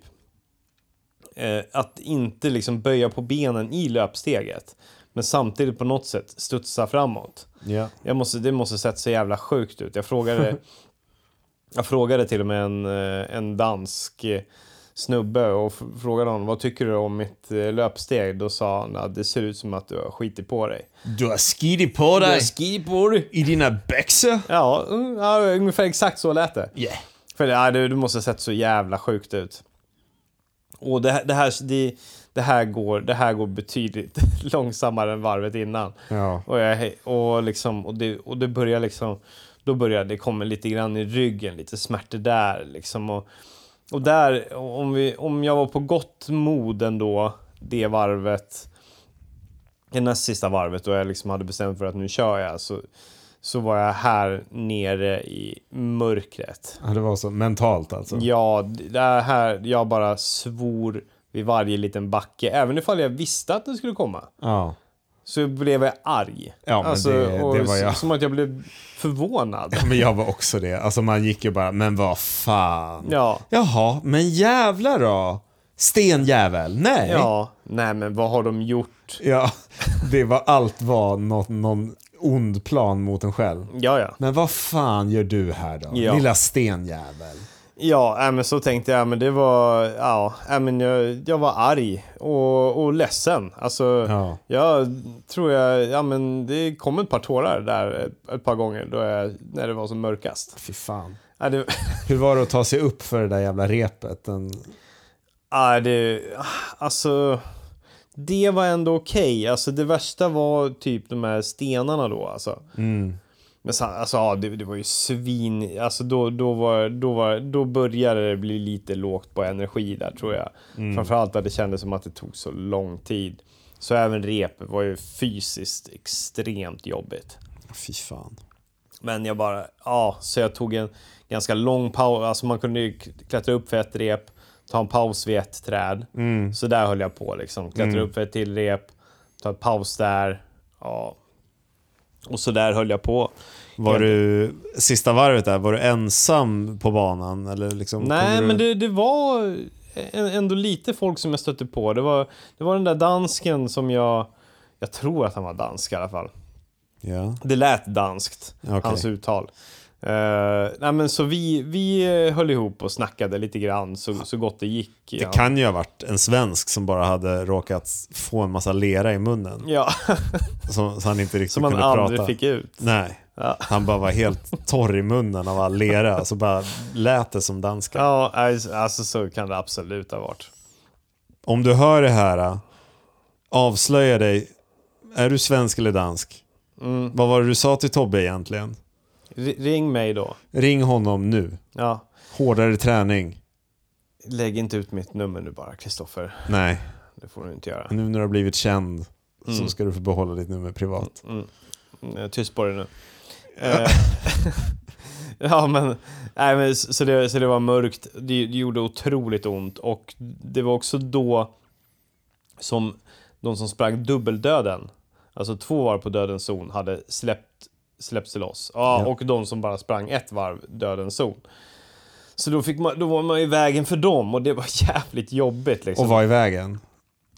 eh, att inte liksom böja på benen i löpsteget. Men samtidigt på något sätt studsa framåt. Ja. Jag måste, det måste sett så jävla sjukt ut. Jag frågade, (laughs) jag frågade till och med en, eh, en dansk snubbe och frågade honom vad tycker du om mitt eh, löpsteg? Då sa han att det ser ut som att du har skitit på dig. Du har skidit på dig skit på dig! i dina byxor? Ja, mm, ja, ungefär exakt så lät det. Yeah. För ja, det, det måste ha sett så jävla sjukt ut. Och det, här- det, här, det, det, här går, det här går betydligt (laughs) långsammare än varvet innan. Ja. Och, jag, och, liksom, och, det, och det börjar liksom... Då börjar det komma lite grann i ryggen, lite smärtor där liksom. Och, och där, om, vi, om jag var på gott mod ändå, det varvet, det näst sista varvet och jag liksom hade bestämt för att nu kör jag, så, så var jag här nere i mörkret. ja, det var så mentalt alltså? Ja, det här, jag bara svor vid varje liten backe, även ifall jag visste att det skulle komma. Ja. Så blev jag arg. Ja, men alltså, det- det var jag. Som att jag blev förvånad. Men jag var också det. Alltså man gick ju bara, men vad fan. Ja. Jaha, men jävlar då? Stenjävel? Nej. Ja, nej men vad har de gjort? Ja, det var allt var något, någon ond plan mot en själv. Ja, ja. Men vad fan gör du här då? Ja. Lilla stenjävel. Ja, äh, men så tänkte jag. Men det var... Ja, äh, men jag, jag var arg och, och ledsen. Alltså, Ja. jag tror jag... Ja, men det kom ett par tårar där ett, ett par gånger då jag, när det var som mörkast. Fy fan. Ja, det, Hur var det att ta sig upp för det där jävla repet? Den... ja, det, alltså... Det var ändå okej. Alltså, det värsta var typ de här stenarna då. Alltså. Mm. Men så, alltså, ja, det, det var ju svin... Alltså då, då, var, då, var, då började det bli lite lågt på energi där tror jag. Framförallt att det kändes som att det tog så lång tid. Så även repet var ju fysiskt extremt jobbigt. Fy fan. Men jag bara, ja, så jag tog en ganska lång paus. Alltså man kunde ju klättra upp för ett rep, ta en paus vid ett träd. Så där höll jag på liksom. Klättra upp för ett till rep, ta en paus där. Ja. Och så där höll jag på. Var du, sista varvet där, var du ensam på banan? Eller liksom, Nej, kunde men du... det, det var ändå lite folk som jag stötte på. Det var, det var den där dansken som jag... Jag tror att han var dansk i alla fall. Ja. Det lät danskt, Okej. hans uttal. Uh, nej, men så vi, vi eh, höll ihop och snackade lite grann så, så gott det gick. Det kan ju ha varit en svensk som bara hade råkat få en massa lera i munnen. Ja, (laughs) Så, så han inte riktigt som kunde aldrig prata. fick ut. Nej. Ja. Han bara var helt torr i munnen av all lera. Så bara lät det som danska. Ja, alltså alltså, så kan det absolut ha varit. Om du hör det här, avslöja dig. Är du svensk eller dansk? Mm. Vad var det du sa till Tobbe egentligen? Ring mig då. Ring honom nu. Ja. Hårdare träning. Lägg inte ut mitt nummer nu bara, Kristoffer. Nej, Det får du inte göra. nu när du har blivit känd så Mm. ska du få behålla ditt nummer privat. Mm. Mm, Tyst på dig nu. Eh, (laughs) Ja, men, nej, men så, det, så det var mörkt. Det, det gjorde otroligt ont och det var också då som de som sprang dubbeldöden, alltså två var på dödens zon, hade släppt, släppt sig loss. Ja, Ja. Och de som bara sprang ett varv dödens zon. Så då, fick man, då var man i vägen för dem och det var (laughs) jävligt jobbigt. Liksom. Och var i vägen.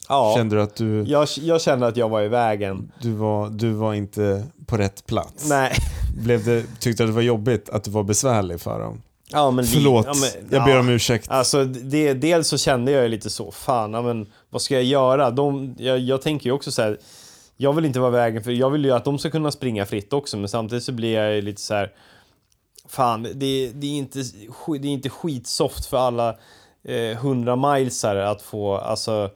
ja, Kände du att du, jag, jag kände att jag var i vägen. du, var, du var inte på rätt plats? Nej. (laughs) Blev det, tyckte du att det var jobbigt att du var besvärlig för dem? Ja, men Förlåt, ja, men- jag ber ja. om ursäkt. Alltså, det, dels så kände jag lite så, fan, ja, men, vad ska jag göra? De, jag, jag tänker ju också så här, jag vill inte vara vägen för jag vill ju att de ska kunna springa fritt också, men samtidigt så blir jag ju lite så här, fan, det, det, är, inte, det är inte skitsoft för alla eh, 100 milesare att få, alltså,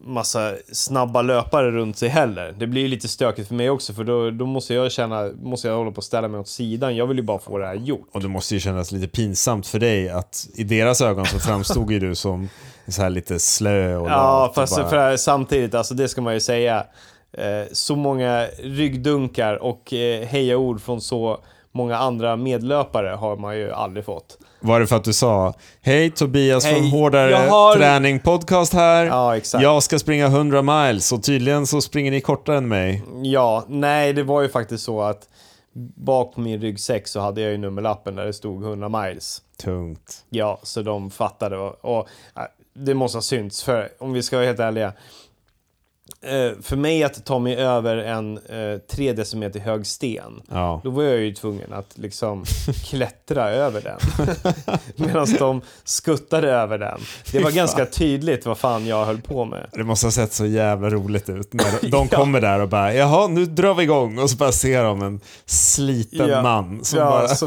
massa snabba löpare runt sig heller. Det blir ju lite stökigt för mig också, för då, då måste jag känna, måste jag hålla på att ställa mig åt sidan. Jag vill ju bara få det här gjort. Och det måste ju kännas lite pinsamt för dig att i deras ögon så framstod ju du som så här lite slö och Ja, fast bara- för, samtidigt, alltså det ska man ju säga. Eh, så många ryggdunkar och eh, hejaord från så många andra medlöpare har man ju aldrig fått. Var det för att du sa Hej Tobias Hej, från Hårdare har- Träning Podcast här. Ja, exakt. Jag ska springa 100 miles och tydligen så springer ni kortare än mig. Ja, nej, det var ju faktiskt så att bak på min ryggsäck så hade jag ju nummerlappen där det stod 100 miles. Tungt. Ja, så de fattade och, och äh, det måste ha synts för om vi ska vara helt ärliga. Eh, för mig att ta mig över en eh, tre decimeter hög sten Ja. Då var jag ju tvungen att liksom (laughs) klättra över den. (laughs) Medan de skuttade över den. Det var ganska tydligt vad fan jag höll på med. Det måste ha sett så jävla roligt ut när de, (laughs) de Ja. kommer där och bara Jaha, nu drar vi igång och så bara ser de en sliten Ja. man som bara så,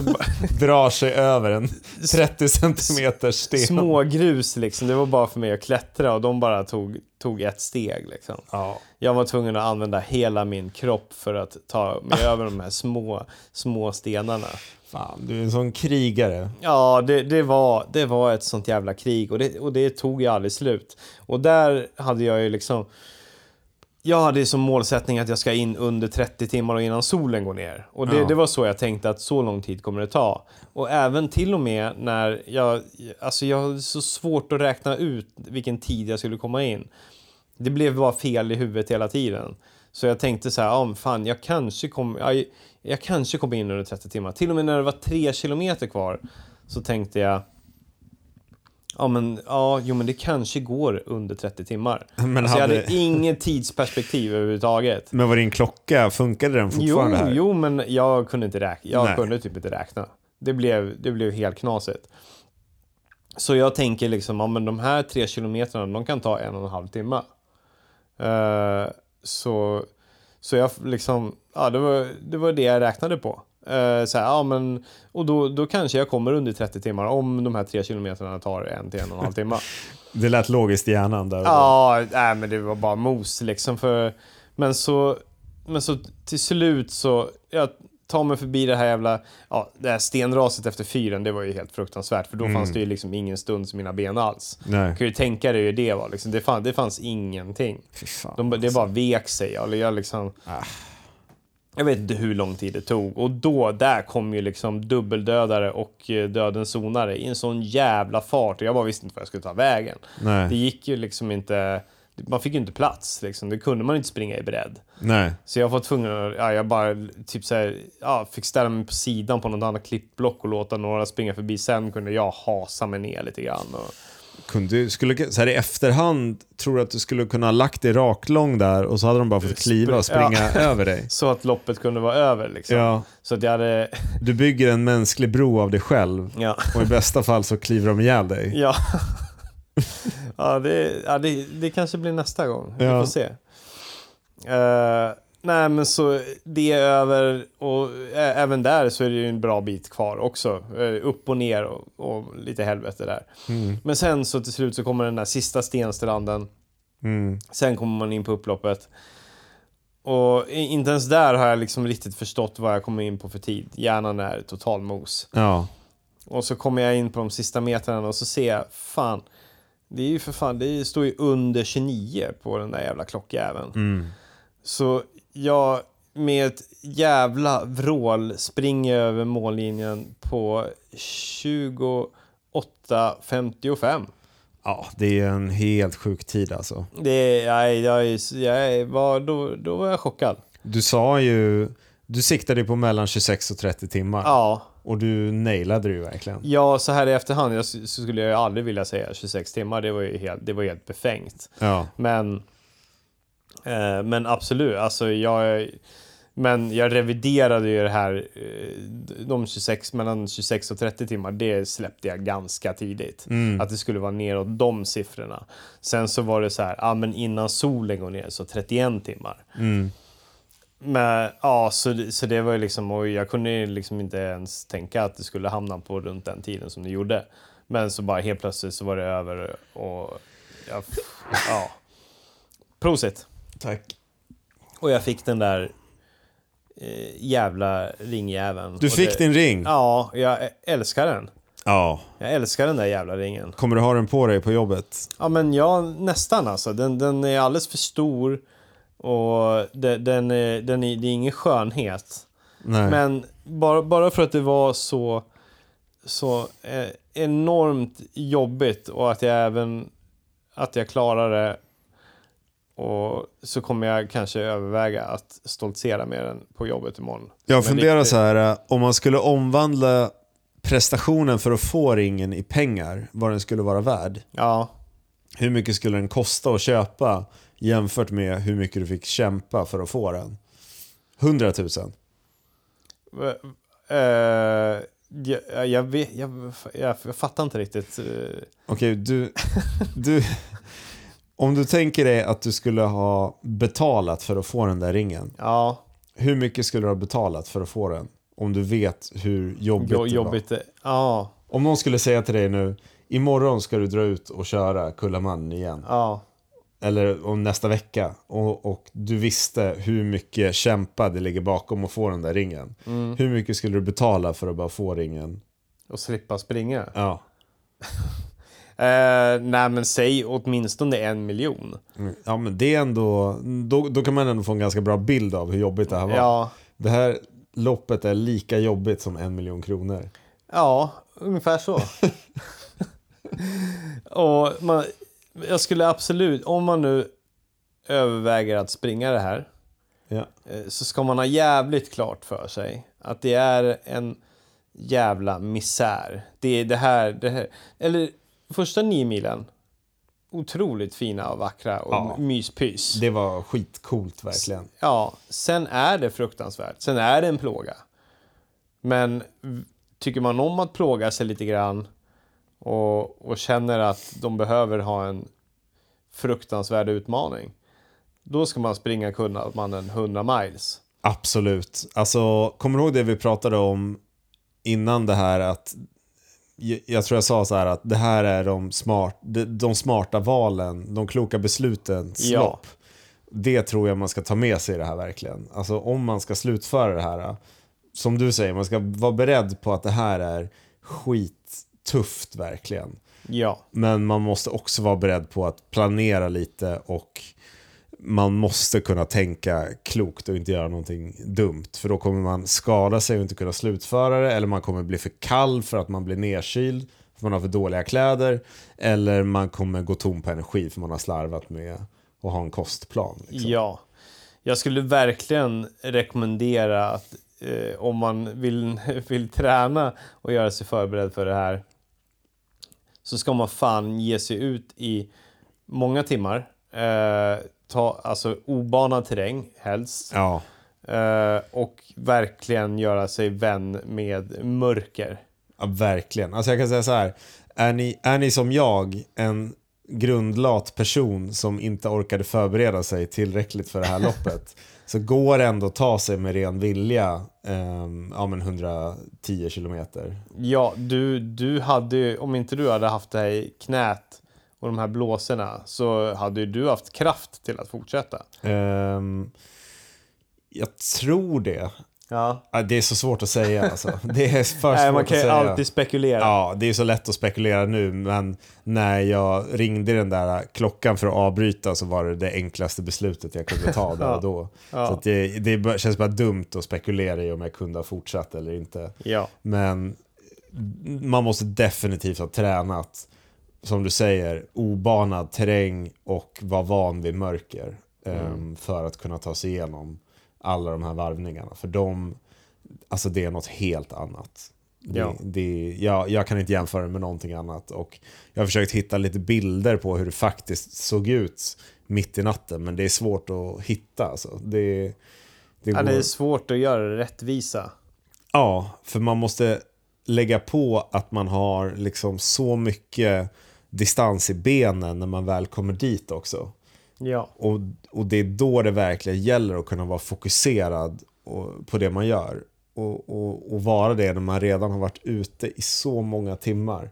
drar sig över en 30 centimeters sten. små grus liksom. Det var bara för mig att klättra och de bara tog, tog ett steg liksom. Ja. Jag var tvungen att använda hela min kropp för att ta mig (laughs) över de här små, små stenarna. Fan, du är en sån krigare. Ja, det, det, var, det var ett sånt jävla krig och det, och det tog ju aldrig slut. Och där hade jag ju liksom... Jag hade som målsättning att jag ska in under 30 timmar och innan solen går ner. Och det, Ja. det var så jag tänkte att så lång tid kommer det ta. Och även till och med när jag... Alltså jag hade så svårt att räkna ut vilken tid jag skulle komma in. Det blev bara fel i huvudet hela tiden. Så jag tänkte så här, men fan jag kanske kommer jag, jag kanske kommer in under 30 timmar. Till och med när det var tre kilometer kvar så tänkte jag Ja men, ja, jo men det kanske går under 30 timmar. (laughs) Men alltså, Jag hade- hade inget tidsperspektiv överhuvudtaget. Men var din klocka, funkade den Jo, fortfarande här? jo, men jag kunde inte räkna. Jag Nej. kunde typ inte räkna. Det blev, det blev helt knasigt. Så jag tänker liksom, ja men de här tre kilometrarna, de kan ta en och en halv timme. Eh, så, så jag liksom, ja det var, det var det jag räknade på. Uh, så här, ja, men, och då, då kanske jag kommer under 30 timmar om de här tre kilometrarna tar en till en och en halv timme. (laughs) Det lät logiskt i hjärnan där. Ja, nej, men det var bara mos liksom. För, men, så, men så till slut så, jag tar mig förbi det här jävla, ja, det här stenraset efter fyren, det var ju helt fruktansvärt. För då fanns det ju liksom ingen stund i mina ben alls. Nej. Du kan ju tänka dig hur det var, liksom. det, fann, det fanns ingenting. Fan. De, det bara vek sig. Eller jag, liksom, Ah. jag vet inte hur lång tid det tog. Och då, där kom ju liksom dubbeldödare och eh, dödens zonare i en sån jävla fart. Och jag bara visste inte vad jag skulle ta vägen. Nej. Det gick ju liksom inte... Man fick ju inte plats liksom. Det kunde man inte springa i bredd. Nej. Så jag var tvungen att... Ja, jag bara typ så här, ja, fick ställa mig på sidan på något annat klippblock och låta några springa förbi. Sen kunde jag hasa mig ner lite grann. Och, Kunde, skulle, så här i efterhand, tror du att du skulle kunna ha lagt dig raklång där och så hade de bara fått kliva och Spr- springa (laughs) över dig? så att loppet kunde vara över liksom. Ja. Så att jag hade... Du bygger en mänsklig bro av dig själv Ja. och i bästa fall så kliver de ihjäl dig. Ja. (laughs) ja, det, ja det, det kanske blir nästa gång. Vi Ja. får se. Eh, nej, men så det är över och ä- även där så är det ju en bra bit kvar också. Eh, upp och ner och, och lite helvete där. Mm. Men sen så till slut så kommer den där sista stenstranden. Mm. Sen kommer man in på upploppet. Och inte ens där har jag liksom riktigt förstått vad jag kommer in på för tid. Hjärnan är total mos. Ja. Och så kommer jag in på de sista metrarna och så ser jag, fan, det är ju för fan, det står ju under 29 på den där jävla klockjäveln. Mm. Så jag med ett jävla vrål springer över mållinjen på 28.55. Ja, det är en helt sjuk tid alltså. Det, jag, jag, jag var, då, då var jag chockad. Du sa ju, du siktade på mellan 26 och 30 timmar. Ja, Och du nailade det ju verkligen. ja så här i efterhand jag, så skulle jag ju aldrig vilja säga 26 timmar. Det var ju helt, det var helt befängt. Ja. Men, eh, men absolut, alltså jag, men jag reviderade ju det här, eh, de 26, mellan 26 och 30 timmar, det släppte jag ganska tidigt. Att det skulle vara neråt de siffrorna. Sen så var det så här, ja men innan solen går ner så 31 timmar. Men ja, så, så det var ju liksom, och jag kunde ju liksom inte ens tänka att det skulle hamna på runt den tiden som det gjorde. Men så bara helt plötsligt så var det över och ja, ja. Prosit! Tack. Och jag fick den där eh, jävla ringjäveln. Du fick det, din ring? Ja, jag älskar den. Ja. Jag älskar den där jävla ringen. Kommer du ha den på dig på jobbet? Ja, men ja, nästan alltså. Den, den är alldeles för stor och det, den är, den är, det är ingen skönhet. Nej. Men bara, bara för att det var så, så eh, enormt jobbigt och att jag även att jag klarade det och så kommer jag kanske överväga att stoltsera med den på jobbet imorgon. Jag funderar riktig- så här, eh, om man skulle omvandla prestationen för att få ringen i pengar, vad den skulle vara värd. Ja, Hur mycket skulle den kosta att köpa jämfört med hur mycket du fick kämpa för att få den? 100 000. Eh, jag, jag, vet, jag, jag, jag fattar inte riktigt. eh, Okej, du, du... Om du tänker dig att du skulle ha betalat för att få den där ringen. Ja, Hur mycket skulle du ha betalat för att få den? Om du vet hur jobbigt jo, det jobbigt. det- Ja, var. Om någon skulle säga till dig nu, imorgon ska du dra ut och köra Kullamannen igen. ja. Eller om nästa vecka. Och, och du visste hur mycket kämpa det ligger bakom att få den där ringen. Mm. Hur mycket skulle du betala för att bara få ringen? Och slippa springa. Ja. (laughs) Eh, nej, men säg åtminstone en miljon. Mm. Ja men det är ändå, då, då kan man ändå få en ganska bra bild av hur jobbigt det här var. Ja, Det här loppet är lika jobbigt som en miljon kronor. ja ungefär så. (laughs) och man, jag skulle absolut, om man nu överväger att springa det här, Ja. eh, så ska man ha jävligt klart för sig att det är en jävla misär. Det är det här, det här. Eller första nio milen, otroligt fina och vackra och Ja. myspys. Det var skitcoolt verkligen. Ja, sen är det fruktansvärt. Sen är det en plåga. Men tycker man om att plåga sig lite grann och, och känner att de behöver ha en fruktansvärd utmaning. Då ska man springa Kullamannen 100 miles. Absolut. Alltså, kommer du ihåg det vi pratade om innan det här att jag- tror jag sa så här att det här är de, smart, de, smarta valen, de kloka besluten Ja. lopp. Det tror jag man ska ta med sig i det här verkligen. Alltså om man ska slutföra det här. Som du säger, man ska vara beredd på att det här är skittufft verkligen. Ja, Men man måste också vara beredd på att planera lite och man måste kunna tänka klokt och inte göra någonting dumt. För då kommer man skada sig och inte kunna slutföra det. Eller man kommer bli för kall för att man blir nedkyld. För man har för dåliga kläder. Eller man kommer gå tom på energi för man har slarvat med att ha en kostplan. Liksom. ja. Jag skulle verkligen rekommendera att eh, om man vill, (laughs) vill träna och göra sig förberedd för det här så ska man fan ge sig ut i många timmar. Eh, ta alltså obanad terräng helst. Ja, Eh, och verkligen göra sig vän med mörker. ja, verkligen. Alltså jag kan säga så här. Är ni, är ni som jag en grundlat person som inte orkade förbereda sig tillräckligt för det här (laughs) loppet så går det ändå att ta sig med ren vilja ehm, ja, men 110 kilometer. Ja, du, du hade om inte du hade haft det här i knät och de här blåsorna så hade ju du haft kraft till att fortsätta. Ehm, jag tror det. Ja. Det är så svårt att säga alltså. Det är för (laughs) Nej, svårt man kan ju alltid spekulera. Ja, det är så lätt att spekulera nu, men när jag ringde den där klockan för att avbryta så var det det enklaste beslutet jag kunde ta (laughs) där och då. Ja. Så det, det känns bara dumt att spekulera i om jag kunde ha fortsatt eller inte. Ja. Men man måste definitivt ha tränat, som du säger, obanad terräng och vara van vid mörker. em, för att kunna ta sig igenom alla de här varvningarna. För de, alltså det är något helt annat. Det, Ja. det, jag, jag kan inte jämföra med någonting annat. Och jag har försökt hitta lite bilder på hur det faktiskt såg ut mitt i natten. Men det är svårt att hitta. Alltså. Det, det, Ja, går... det är svårt att göra det rättvisa. Ja, för man måste lägga på att man har liksom så mycket distans i benen när man väl kommer dit också. Ja. Och, och det är då det verkligen gäller att kunna vara fokuserad och, på det man gör. Och, och, och vara det när man redan har varit ute i så många timmar.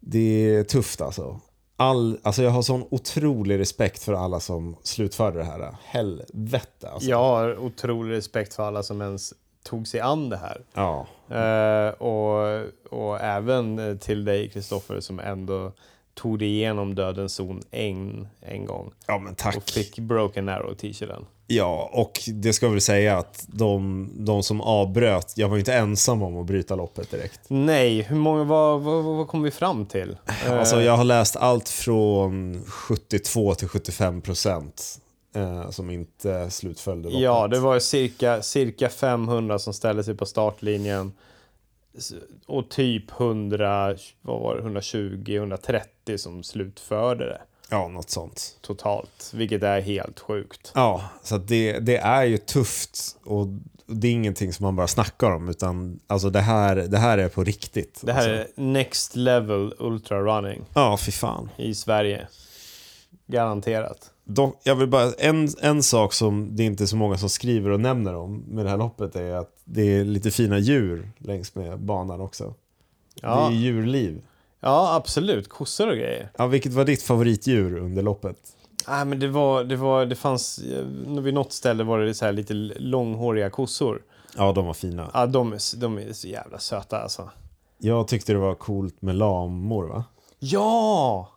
Det är tufft alltså. All, alltså jag har sån otrolig respekt för alla som slutförde det här. Helvete alltså. Jag har otrolig respekt för alla som ens tog sig an det här. Ja. Eh, och, och även till dig, Kristoffer, som ändå tog dig igenom dödens zon en, en gång. ja, men tack. Och fick Broken Arrow-t-shirten. Ja, och det ska väl säga att de, de som avbröt, jag var ju inte ensam om att bryta loppet direkt. Nej, hur många, vad, vad, vad kom vi fram till? Eh, Alltså jag har läst allt från 72 till 75 procent eh, som inte slutföljde loppet. Ja, det var cirka, cirka 500 som ställde sig på startlinjen. Och typ 100, vad var det, 120, 130 som slutförde det Ja, något sånt. totalt. Vilket är helt sjukt. Ja, så det, det är ju tufft och det är ingenting som man bara snackar om utan alltså det här, det här är på riktigt. Det här alltså. är next level ultra running Ja, fy fan. i Sverige. Garanterat. Dock, jag vill bara, en, en sak som det är inte är så många som skriver och nämner om med det här loppet är att det är lite fina djur längs med banan också. Det Ja, är djurliv. ja absolut. Kossor och grejer. Ja, vilket var ditt favoritdjur under loppet? Nej, men det var, det var, det fanns, eh, vid något ställe var det så här lite långhåriga kossor. Ja, de var fina. Ja, de, är- de är så jävla söta alltså. Jag tyckte det var coolt med lamor va? Ja!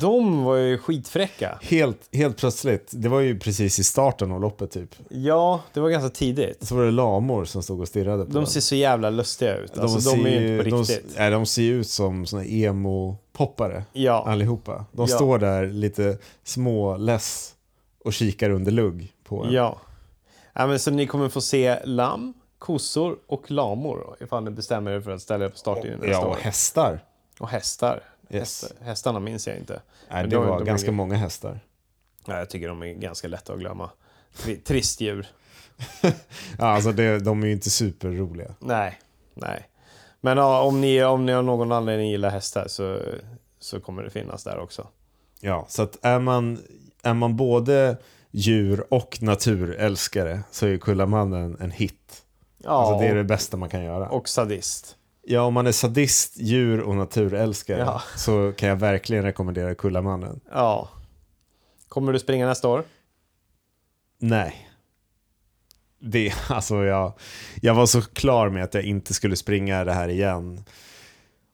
De var ju skitfräcka. Helt, helt plötsligt, det var ju precis i starten av loppet typ. Ja, det var ganska tidigt. Så var det lamor som stod och stirrade på De den. ser så jävla lustiga ut. Alltså, de, ser är ju inte på de, riktigt. nej, de ser ut som såna emo-poppare Ja, allihopa. De Ja. står där lite små less och kikar under lugg på en. ja. ja men så ni kommer få se lamm, kossor och lamor ifall ni bestämmer er för att ställa er på startlinjen nästa Ja, och hästar. Och hästar. Yes. Hästar. Hästarna minns jag inte. Nej, det de- var de är ganska ju- många hästar. Ja, jag tycker de är ganska lätta att glömma. Tri- Trist djur. (laughs) Ja, alltså det, de är ju inte superroliga. Nej, nej. Men ja, om, ni, om ni av någon anledning gillar hästar så, så kommer det finnas där också. Ja, så att är man, är man både djur och naturälskare så är Kullamannen en hit. Ja, Alltså det är det bästa man kan göra. och sadist. Ja, om man är sadist, djur och naturälskare Ja. så kan jag verkligen rekommendera Kullamannen. Ja. Kommer du springa nästa år? Nej. Det, (laughs) alltså jag, jag var så klar med att jag inte skulle springa det här igen.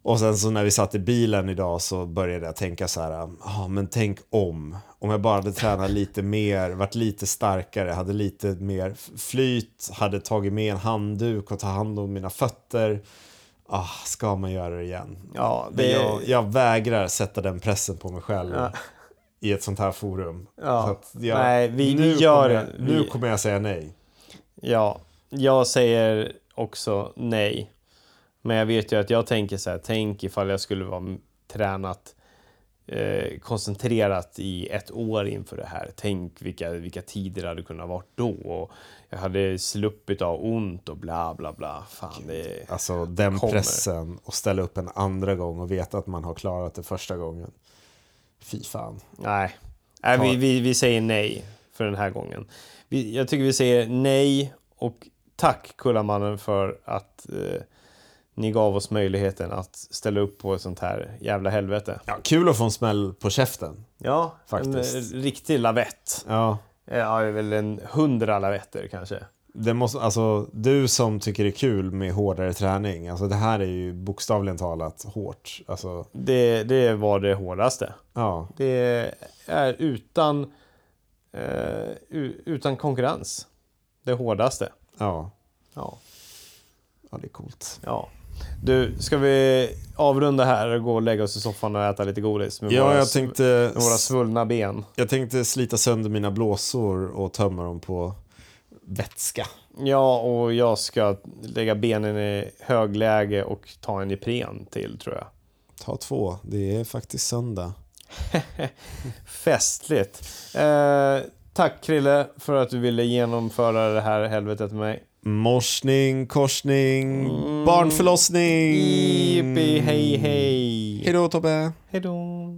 Och sen så när vi satt i bilen idag så började jag tänka så här, ah, men tänk om. Om jag bara hade tränat lite mer, varit lite starkare, hade lite mer flyt, hade tagit med en handduk och ta hand om mina fötter. Ah, ska man göra det igen? Ja, det jag, jag vägrar sätta den pressen på mig själv Ja. i ett sånt här forum. Ja. Så jag, Nej, vi- nu gör kommer jag. Nu Vi- kommer jag säga nej. Ja, jag säger också nej. Men jag vet ju att jag tänker så här, tänk ifall jag skulle vara tränat eh, koncentrerat i ett år inför det här. Tänk vilka, vilka tider det hade kunnat vara då. Och jag hade sluppit av ont och bla bla bla. Fan, det Alltså den Kommer. pressen och ställa upp en andra gång och veta att man har klarat det första gången. Fy fan. Nej, nej vi, vi, vi säger nej för den här gången. Vi, jag tycker vi säger nej och tack Kullamannen för att eh, ni gav oss möjligheten att ställa upp på ett sånt här jävla helvete. Ja, kul att få en smäll på käften. Ja, Faktiskt. en eh, riktig lavett. Ja, Ja, det är väl en hundra lavetter kanske. det måste, alltså, du som tycker det är kul med hårdare träning, alltså det här är ju bokstavligen talat hårt. Alltså, Det, det var det hårdaste. ja, Det är utan, eh, utan konkurrens. Det hårdaste. ja, Ja. ja, det är coolt. ja. Du, ska vi avrunda här och gå och lägga oss i soffan och äta lite godis? Med Ja, våra, jag tänkte, våra svullna ben. jag tänkte slita sönder mina blåsor och tömma dem på vätska. Ja, och jag ska lägga benen i högläge och ta en Ipren till, tror jag. Ta två, det är faktiskt söndag. (laughs) Festligt. Eh, tack Krille för att du ville genomföra det här helvetet med mig. Morsning, korsning, Mm. barnförlossning! Jippi, hej hej. Hej då Tobbe! Hej då.